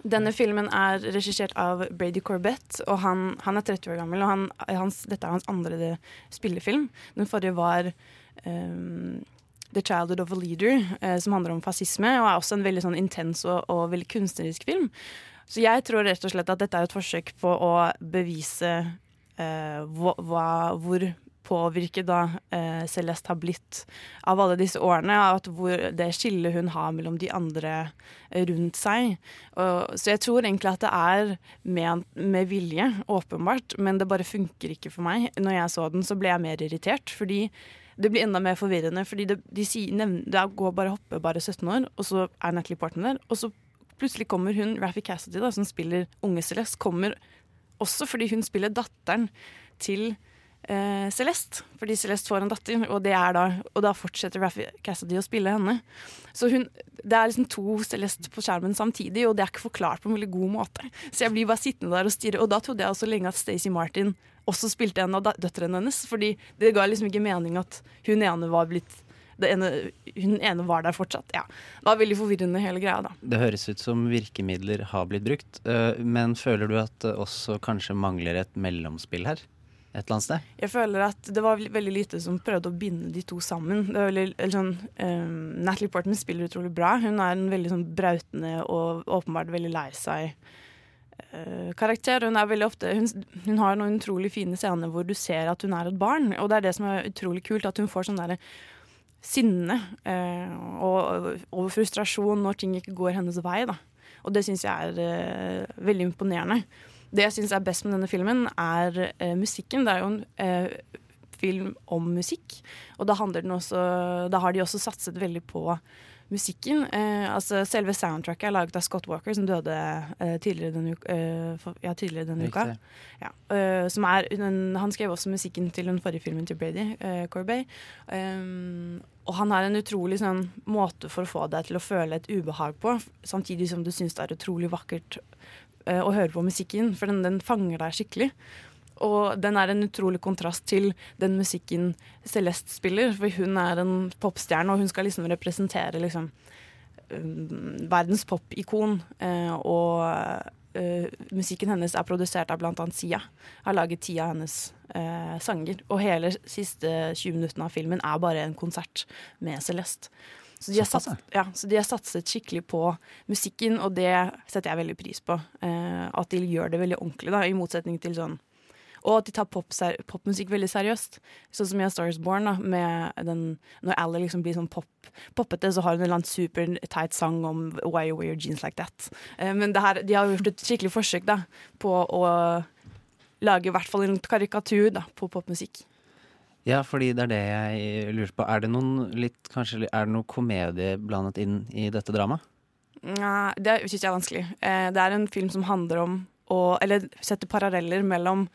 Denne filmen er regissert av Brady Corbett, og han, han er 30 år gammel. Og han, hans, dette er hans andre spillefilm. Den forrige var ehm, The Childhood of a Leader, eh, som handler om fascisme, og er også en veldig sånn intens og, og veldig kunstnerisk film. Så jeg tror rett og slett at dette er et forsøk på å bevise eh, hva, hvor påvirket da eh, Celeste har blitt av alle disse årene. og At det skillet hun har mellom de andre rundt seg. Og, så jeg tror egentlig at det er med, med vilje, åpenbart, men det bare funker ikke for meg. Når jeg så den, så ble jeg mer irritert, fordi det blir enda mer forvirrende. Fordi det, de sier, nevn- det går bare hoppe bare 17 år, og så er Natalie Portman der. Og så plutselig kommer hun, Raffi Cassidy, da, som spiller unge Celeste, kommer også fordi hun spiller datteren til eh, Celeste, fordi Celeste får en datter, og, det er da, og da fortsetter Raffi Cassidy å spille henne. Så hun, det er liksom to Celeste på skjermen samtidig, og det er ikke forklart på en veldig god måte. Så jeg blir bare sittende der og stirre, og da trodde jeg også lenge at Stacey Martin også spilte en av døtrene hennes, fordi det ga liksom ikke mening at hun ene var blitt ene, hun ene var der fortsatt. Ja. Det var veldig forvirrende, hele greia. da. Det høres ut som virkemidler har blitt brukt, øh, men føler du at det også kanskje mangler et mellomspill her? Et eller annet sted? Jeg føler at det var veldig lite som prøvde å binde de to sammen. Det var veldig, sånn, um, Natalie Portman spiller utrolig bra. Hun er en veldig sånn brautende og åpenbart veldig lei seg uh, karakter. Hun, er ofte, hun, hun har noen utrolig fine scener hvor du ser at hun er et barn. Og det er det som er utrolig kult, at hun får sånn derre sinne uh, og, og frustrasjon når ting ikke går hennes vei. Da. Og det syns jeg er uh, veldig imponerende. Det jeg syns er best med denne filmen, er eh, musikken. Det er jo en eh, film om musikk, og da, også, da har de også satset veldig på musikken. Eh, altså Selve soundtracket er laget av Scott Walker, som døde eh, tidligere denne, uka- eh, ja, tidligere denne uka. Ja, eh, som er, han skrev også musikken til den forrige filmen til Brady, Corbet. Um, og han har en utrolig sånn, måte for å få deg til å føle et ubehag på, samtidig som du syns det er utrolig vakkert eh, å høre på musikken, for den, den fanger deg skikkelig. Og den er en utrolig kontrast til den musikken Celeste spiller, for hun er en popstjerne, og hun skal liksom representere liksom um, verdens popikon. eh, og uh, musikken hennes er produsert av annet Sia. Har laget ti av hennes uh, sanger. Og hele siste 20 minuttene av filmen er bare en konsert med Celeste. Så de, Såpass, ja, så de har satset skikkelig på musikken, og det setter jeg veldig pris på. Eh, at de gjør det veldig ordentlig, da, i motsetning til sånn og at de tar pop popmusikk veldig seriøst. Sånn som i A Star Is Born, da, med den Når Ally liksom blir sånn pop, poppete, så har hun en eller annen superteit sang om Why you wear jeans like that. Eh, men det her, de har gjort et skikkelig forsøk da, på å lage i hvert fall en karikatur da, på popmusikk. Ja, fordi det er det jeg lurer på. Er det noen litt, kanskje, er det noe komedie blandet inn i dette dramaet? Nei, det syns jeg er vanskelig. Eh, det er en film som handler om å Eller setter paralleller mellom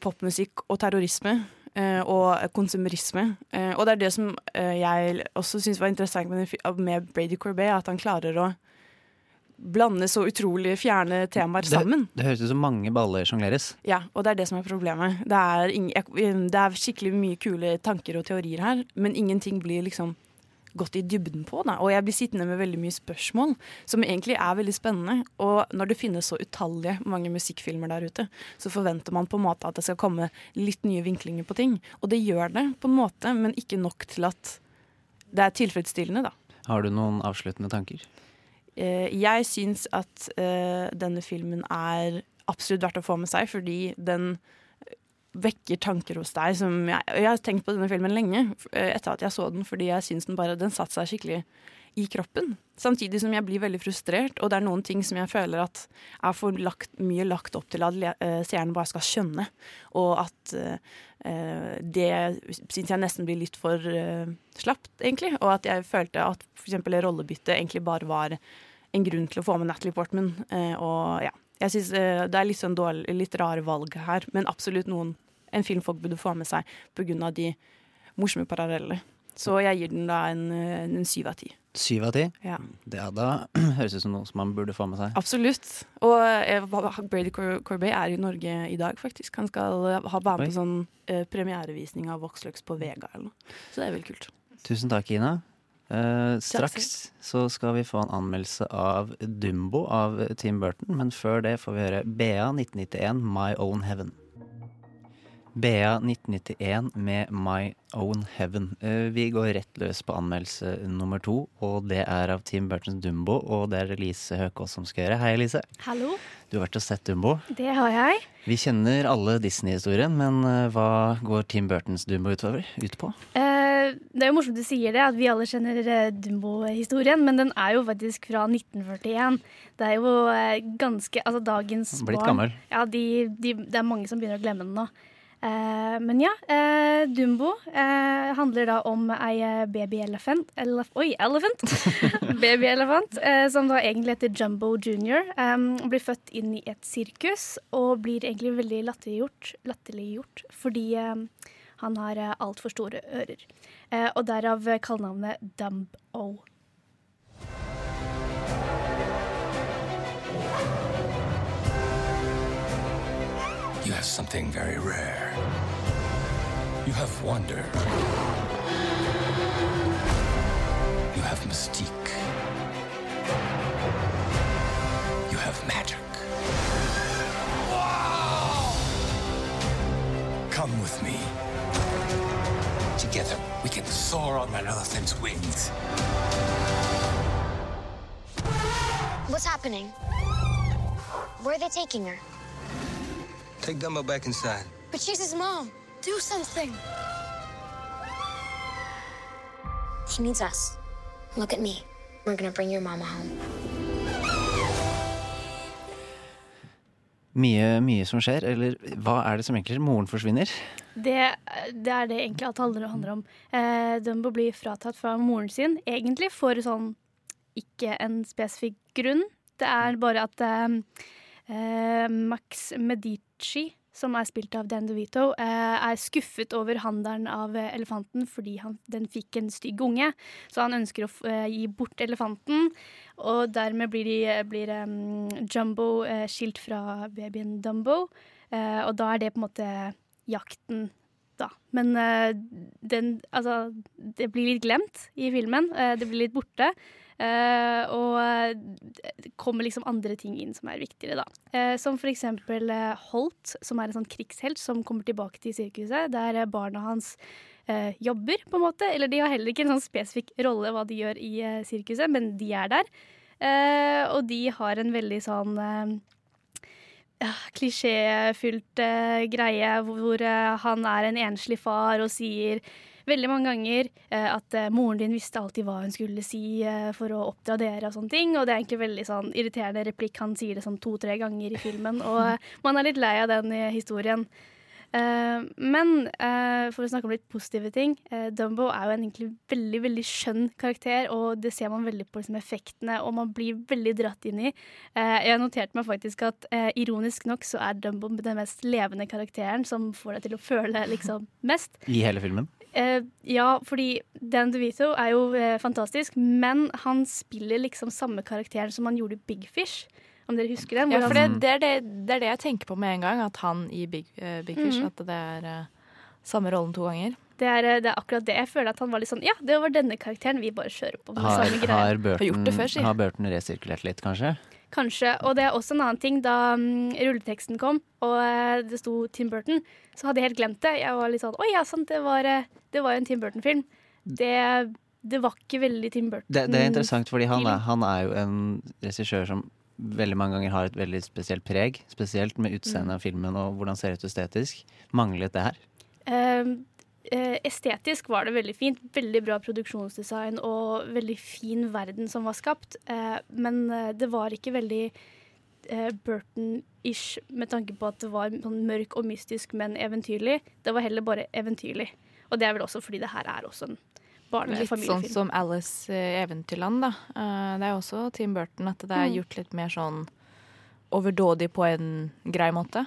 popmusikk og terrorisme. eh, og konsumerisme. Eh, og det er det som jeg også syns var interessant med, med Brady Corbet, at han klarer å blande så utrolig fjerne temaer sammen. Det, det høres ut som mange baller sjongleres. Ja, og det er det som er problemet. Det er, ingen, det er skikkelig mye kule tanker og teorier her, men ingenting blir liksom gått i dybden på. Da. Og jeg blir sittende med veldig mye spørsmål, som egentlig er veldig spennende. Og når det finnes så utallige mange musikkfilmer der ute, så forventer man på en måte at det skal komme litt nye vinklinger på ting. Og det gjør det på en måte, men ikke nok til at det er tilfredsstillende, da. Har du noen avsluttende tanker? Eh, jeg syns at eh, denne filmen er absolutt verdt å få med seg, fordi den vekker tanker hos deg som jeg, jeg har tenkt på denne filmen lenge eh, etter at jeg så den, fordi jeg syns den bare den satte seg skikkelig i kroppen. Samtidig som jeg blir veldig frustrert, og det er noen ting som jeg føler at er for lagt, mye lagt opp til at eh, seerne bare skal skjønne. Og at eh, det syns jeg nesten blir litt for uh, slapt, egentlig. Og at jeg følte at f.eks. rollebyttet egentlig bare var en grunn til å få med Natalie Portman. Uh, og ja, jeg synes eh, det er litt sånn dårlig, litt rare valg her, men absolutt noen en film folk burde få med seg pga. de morsomme parallellene. Så jeg gir den da en, en syv av ti. Syv av ti? Ja. Det hadde, høres ut som noe som man burde få med seg. Absolutt. Og eh, Brady Cor Corbet er i Norge i dag, faktisk. Han skal eh, ha være med på sånn eh, premierevisning av Voxlux på Vega eller noe. Så det er veldig kult. Tusen takk, Ina. Eh, straks så skal vi få en anmeldelse av Dumbo av Tim Burton, men før det får vi høre BA 1991 My Own Heaven. BA 1991 med My Own Heaven. Eh, Vi går rett løs på anmeldelse nummer to, og det er av Tim Burtons Dumbo, og det er Elise Høkås som skal gjøre. Hei, Elise. Hallo, Du har vært og sett Dumbo. det har jeg. Vi kjenner alle Disney-historien, men eh, hva går Tim Burtons Dumbo utover, ut på? Eh, det er jo morsomt du sier det, at vi alle kjenner eh, Dumbo-historien, men den er jo faktisk fra 1941. Det er jo ganske Altså, dagens Blitt barn gammel. Ja, de, de, det er mange som begynner å glemme den nå. Eh, men ja, eh, Dumbo eh, handler da om ei eh, babyelefant elef Oi, elephant! babyelefant, eh, som da egentlig heter Jumbo Junior. Blir født inn i et sirkus og blir egentlig veldig latterliggjort, latterliggjort fordi han har eh, altfor store ører. Og derav kallenavnet Dumbo. Have something very rare. You have wonder. You have mystique. You have magic. Come with me. Together, we can soar on elephant's wings. What's happening? Where are they taking her? Take Gumbo back inside. But she's his mom. Do something. He needs us. Look at me. We're gonna bring your mama home. Mye, mye som skjer, eller hva er det som egentlig? Moren forsvinner. Det, det er det egentlig alt handler, om. Eh, Dumbo blir fratatt fra moren sin, egentlig for sånn ikke en spesifikk grunn. Det er bare at eh, Max Medici, som er spilt av Dan DeVito, eh, er skuffet over handelen av eh, elefanten fordi han, den fikk en stygg unge. Så han ønsker å eh, gi bort elefanten, og dermed blir, de, blir um, Jumbo eh, skilt fra babyen Dumbo. Eh, og da er det på en måte jakten, da. Men eh, den Altså, det blir litt glemt i filmen. Eh, det blir litt borte. Eh, og eh, det kommer liksom andre ting inn som er viktigere, da. Eh, som for eksempel eh, Holt, som er en sånn krigshelt som kommer tilbake til sirkuset. Der eh, barna hans eh, jobber, på en måte. Eller de har heller ikke en sånn spesifikk rolle hva de gjør i eh, sirkuset, men de er der. Eh, og de har en veldig sånn eh, ja, klisjéfylt eh, greie hvor eh, han er en enslig far og sier veldig mange ganger eh, at eh, moren din visste alltid hva hun skulle si eh, for å oppdra dere og sånne ting. Og det er egentlig veldig sånn irriterende replikk. Han sier det sånn to-tre ganger i filmen, og eh, man er litt lei av den historien. Uh, men uh, for å snakke om litt positive ting. Uh, Dumbo er jo en egentlig veldig veldig skjønn karakter, og det ser man veldig på liksom, effektene, og man blir veldig dratt inn i. Jeg noterte meg faktisk at ironisk nok så er Dumbo den mest levende karakteren som får deg til å føle liksom mest. I hele filmen. Eh, ja, fordi Dan DeVito er jo eh, fantastisk, men han spiller liksom samme karakteren som han gjorde i Big Fish. Om dere husker den? Ja, for det, det, er det, det er det jeg tenker på med en gang, at han i Big, uh, Big Fish Mhm. At det er uh, samme rollen to ganger. det, er, eh, det er akkurat det. Jeg føler at han var litt sånn Ja, det var denne karakteren. Vi bare kjører på med Har, samme greie. har, Burton, har Burton resirkulert litt, kanskje? Kanskje. Og det er også en annen ting. Da um, rulleteksten kom, og eh, det sto Tim Burton, så hadde jeg helt glemt det. Jeg var litt sånn Å ja, sant, det var, eh, det var jo en Tim Burton-film. Det, det var ikke veldig Tim Burton. Det, det er interessant, fordi han er, han er jo en regissør som veldig mange ganger har et veldig spesielt preg. Spesielt med utseendet av filmen og hvordan ser ut estetisk. Manglet det her? Eh, estetisk var det veldig fint. Veldig bra produksjonsdesign og veldig fin verden som var skapt. Eh, men eh, det var ikke veldig eh, Burton-ish med tanke på at det var sånn mørk og mystisk, men eventyrlig. Det var heller bare eventyrlig. Og det er vel også fordi det her er også en Litt sånn som Alice i Eventyrland, da. Eh, det er også Tim Burton, at det er Mm. gjort litt mer sånn overdådig på en grei måte.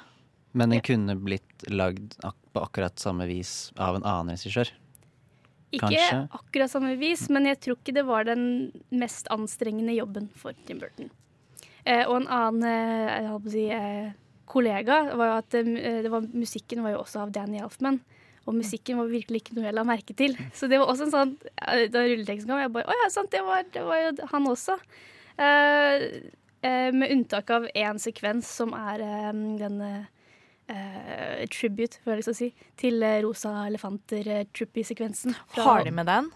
Men den kunne blitt lagd ak på akkurat samme vis av en annen regissør. Ikke Kanskje. akkurat samme vis, men jeg tror ikke det var den mest anstrengende jobben for Tim Burton. Eh, og en annen eh, si, eh, kollega var jo at eh, det var, musikken var jo også av Danny Elfman. Og musikken var virkelig ikke noe jeg la merke til. Så det var også en sånn eh, Da rulleteksten kom, jeg bare Å ja, sant, det var, det var jo han også. Eh, eh, med unntak av én sekvens som er eh, den eh, tribute, får jeg lyst til å si, til eh, Rosa elefanter-trippy-sekvensen. Har de med den?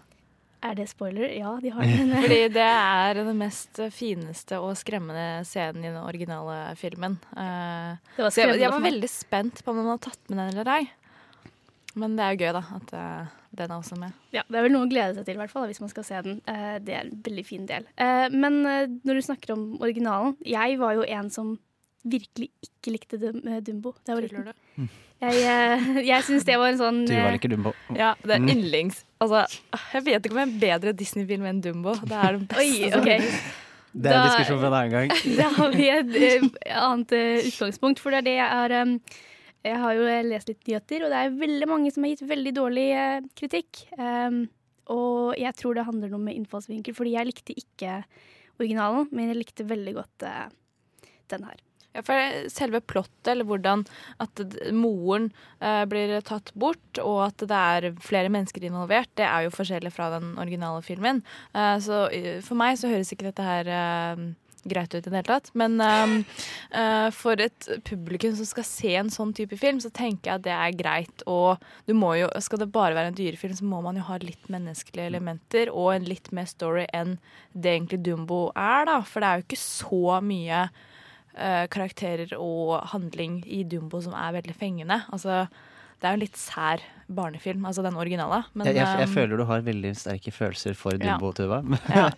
Er det spoiler? Ja, de har den. Fordi det er den mest fineste og skremmende scenen i den originale filmen. Uh, Det var så jeg, jeg var veldig spent på om den hadde tatt med den eller ei. Men det er jo gøy, da, at uh, den er også med. Ja, Det er vel noe å glede seg til, i hvert fall, da, hvis man skal se den. Uh, det er en veldig fin del. Eh, men eh, når du snakker om originalen Jeg var jo en som virkelig ikke likte eh, Dumbo da jeg var liten. Jeg, eh, jeg syns det var en sånn Du var ikke Dumbo. Ja, det er Mm. yndlings. Altså, jeg vet ikke om jeg er en bedre Disney-film enn Dumbo. Det er den beste. Oi, okay. ok. Det er en diskusjon for en annen gang. Da har vi et eh, annet eh, utgangspunkt, for det er det jeg har um, Jeg har jo eh, lest litt nyheter, og det er veldig mange som har gitt veldig dårlig eh, kritikk. Um, og jeg tror det handler noe med innfallsvinkel, fordi jeg likte ikke originalen, men jeg likte veldig godt eh, den her. Ja, for selve plottet, eller hvordan at moren eh, blir tatt bort, og at det er flere mennesker involvert, det er jo forskjellig fra den originale filmen. Eh, så for meg så høres ikke dette her eh, greit ut i det hele tatt. Men eh, eh, for et publikum som skal se en sånn type film, så tenker jeg at det er greit. Og du må jo, skal det bare være en dyrefilm, så må man jo ha litt menneskelige elementer og en litt mer story enn det egentlig Dumbo er, da. For det er jo ikke så mye eh, karakterer og handling i Dumbo som er veldig fengende. Altså, det er jo en litt sær barnefilm, altså den originale. Men, jeg, jeg, jeg um, føler du har veldig sterke følelser for Ja. Dumbo, Tuva. Ja,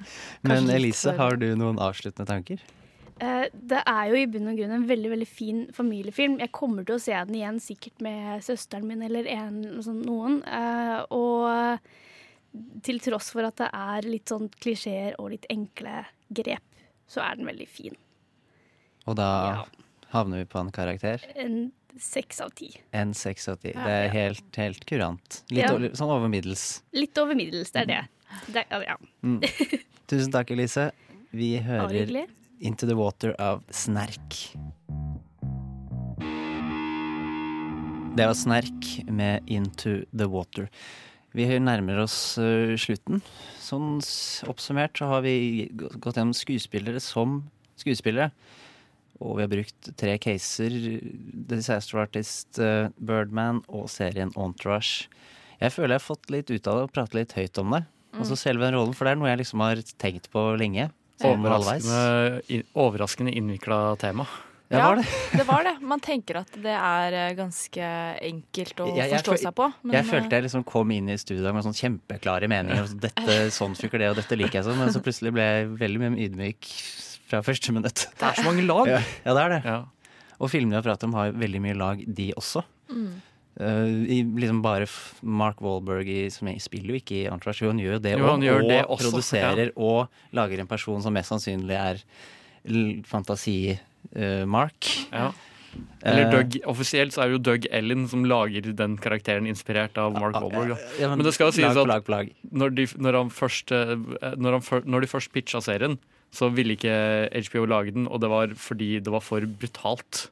Men Elise, for- har du noen avsluttende tanker? Eh, Det er jo i bunn og grunn en veldig veldig fin familiefilm. Jeg kommer til å se den igjen sikkert med søsteren min eller en, sånn, noen. Eh, Og til tross for at det er litt sånn klisjeer og litt enkle grep, så er den veldig fin. Og da havner vi på en karakter. En seks av ti. En seks av ti. Ja, Det er ja. helt, helt kurant. Litt Ja. over, sånn over middels. Litt over middels, det er det. det er, ja. Mm. Tusen takk, Elise. Vi hører. Into the Water av Snerk. Det var Snerk med Into the Water. Vi nærmer oss eh, slutten. Sånn oppsummert så har vi gått gjennom skuespillere som skuespillere. Og vi har brukt tre caser. The Disaster Artist, eh, Birdman og serien Entourage. Jeg føler jeg har fått litt ut av det og pratet litt høyt om det. Mm. Altså selve den rollen, for det er noe jeg liksom har tenkt på lenge. Sånn. Overraskende, in, overraskende innvikla tema. Ja, var det? det var det. Man tenker at det er eh, ganske enkelt å Jeg- jeg forstå seg på. men, jeg eh, følte jeg liksom kom inn i studiet med sånn kjempeklare meninger. Så, dette, sånn funker det, og dette liker jeg sånn. Men så plutselig ble jeg veldig mye ydmyk fra første minutt. Det er så mange lag. Ja, ja det er det. Og filmene vi har pratet om, har veldig mye lag, de også. Mm. Uh, i liksom bare Mark Wahlberg i, som jeg spiller jo ikke i Entourage, jo, han gjør jo det Jo, han gjør og det også, produserer og lager en person som mest sannsynlig er fantasi-Mark. Ja. Eller Eh, Doug, Offisielt så er det jo Doug Ellen som lager den karakteren inspirert av Mark Wahlberg. ja, men men, det skal jo sies at Når, de, når, han først, eh, når, han når de først pitcha serien, så ville ikke HBO lage den, og det var fordi det var for brutalt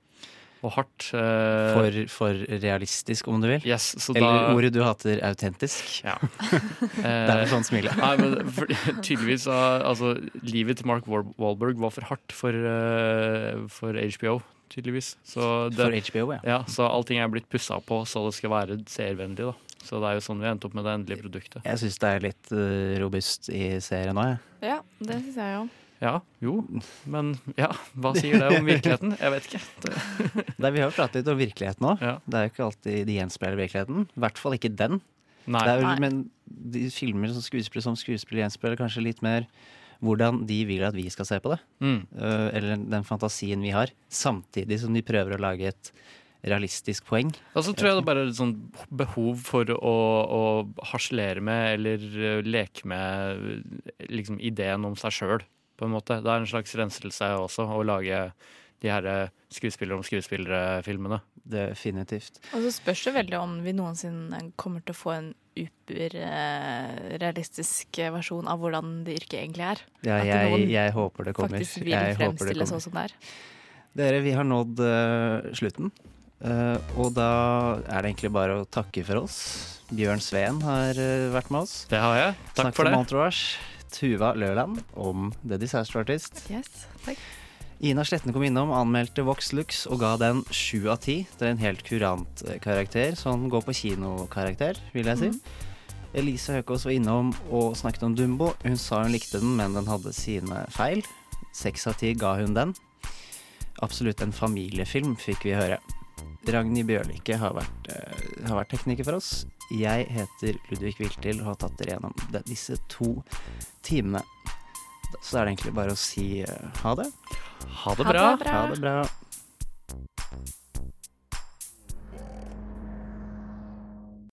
og hardt. eh, For, for realistisk, om du vil. Yes, så Eller da- ordet du hater, autentisk. Ja. det er sånn smile. Nei, men for, tydeligvis altså, Livet til Mark Walberg Wahlberg var for hardt for, uh, for HBO, tydeligvis. Så det, For HBO, ja. Så allting er blitt pussa på så det skal være seervennlig. da. Så det er jo sånn vi endte opp med det endelige produktet. Jeg syns det er litt eh, robust i serien òg, jeg. Ja, det syns jeg jo. Ja, jo, men ja, hva sier det om virkeligheten? Jeg vet ikke. Det, Nei, vi har jo pratet litt om virkeligheten òg. Det er jo ikke alltid de gjenspeiler virkeligheten. I hvert fall ikke den. Nei. Det er vel, Nei. men de filmer som skuespiller som skuespiller gjenspeiler kanskje litt mer hvordan de vil at vi skal se på det. Mm. Eh, eller den fantasien vi har. Samtidig som de prøver å lage et realistisk poeng. Og så tror jeg det bare er et sånn behov for å, å harselere med eller eh, leke med eh, liksom ideen om seg sjøl, på en måte. Det er en slags renselse også, å lage de her skuespiller om skuespillere-filmene. Definitivt. Og så spørs det veldig om vi noensinne kommer til å få en uberrealistisk versjon av hvordan det yrket egentlig er. Ja, At jeg, noen jeg håper det kommer. Faktisk vil Jeg fremstille sånn som det er. Dere, vi har nådd uh, slutten. Uh, og da er det egentlig bare å takke for oss. Bjørn Sveen har uh, vært med oss. Det har jeg. Takk Snakket for det. om. Tuva Løland om The Disaster Artist. Yes, takk. Ina Sletten kom innom, anmeldte Vox Lux og ga den sju av ti. Det er en helt kurant eh, karakter, sånn går på kino-karakter, vil jeg si. Elise Høkås var innom og snakket om Dumbo. Hun sa hun likte den, men den hadde sine feil. Seks av ti ga hun den. Absolutt en familiefilm, fikk vi høre. Ragnhild Bjørlikke har vært, uh, har vært tekniker for oss. Jeg heter Ludvig Wiltil og har tatt dere gjennom disse to timene. Så er det egentlig bare å si uh, ha det. Ha det bra. Ha det bra.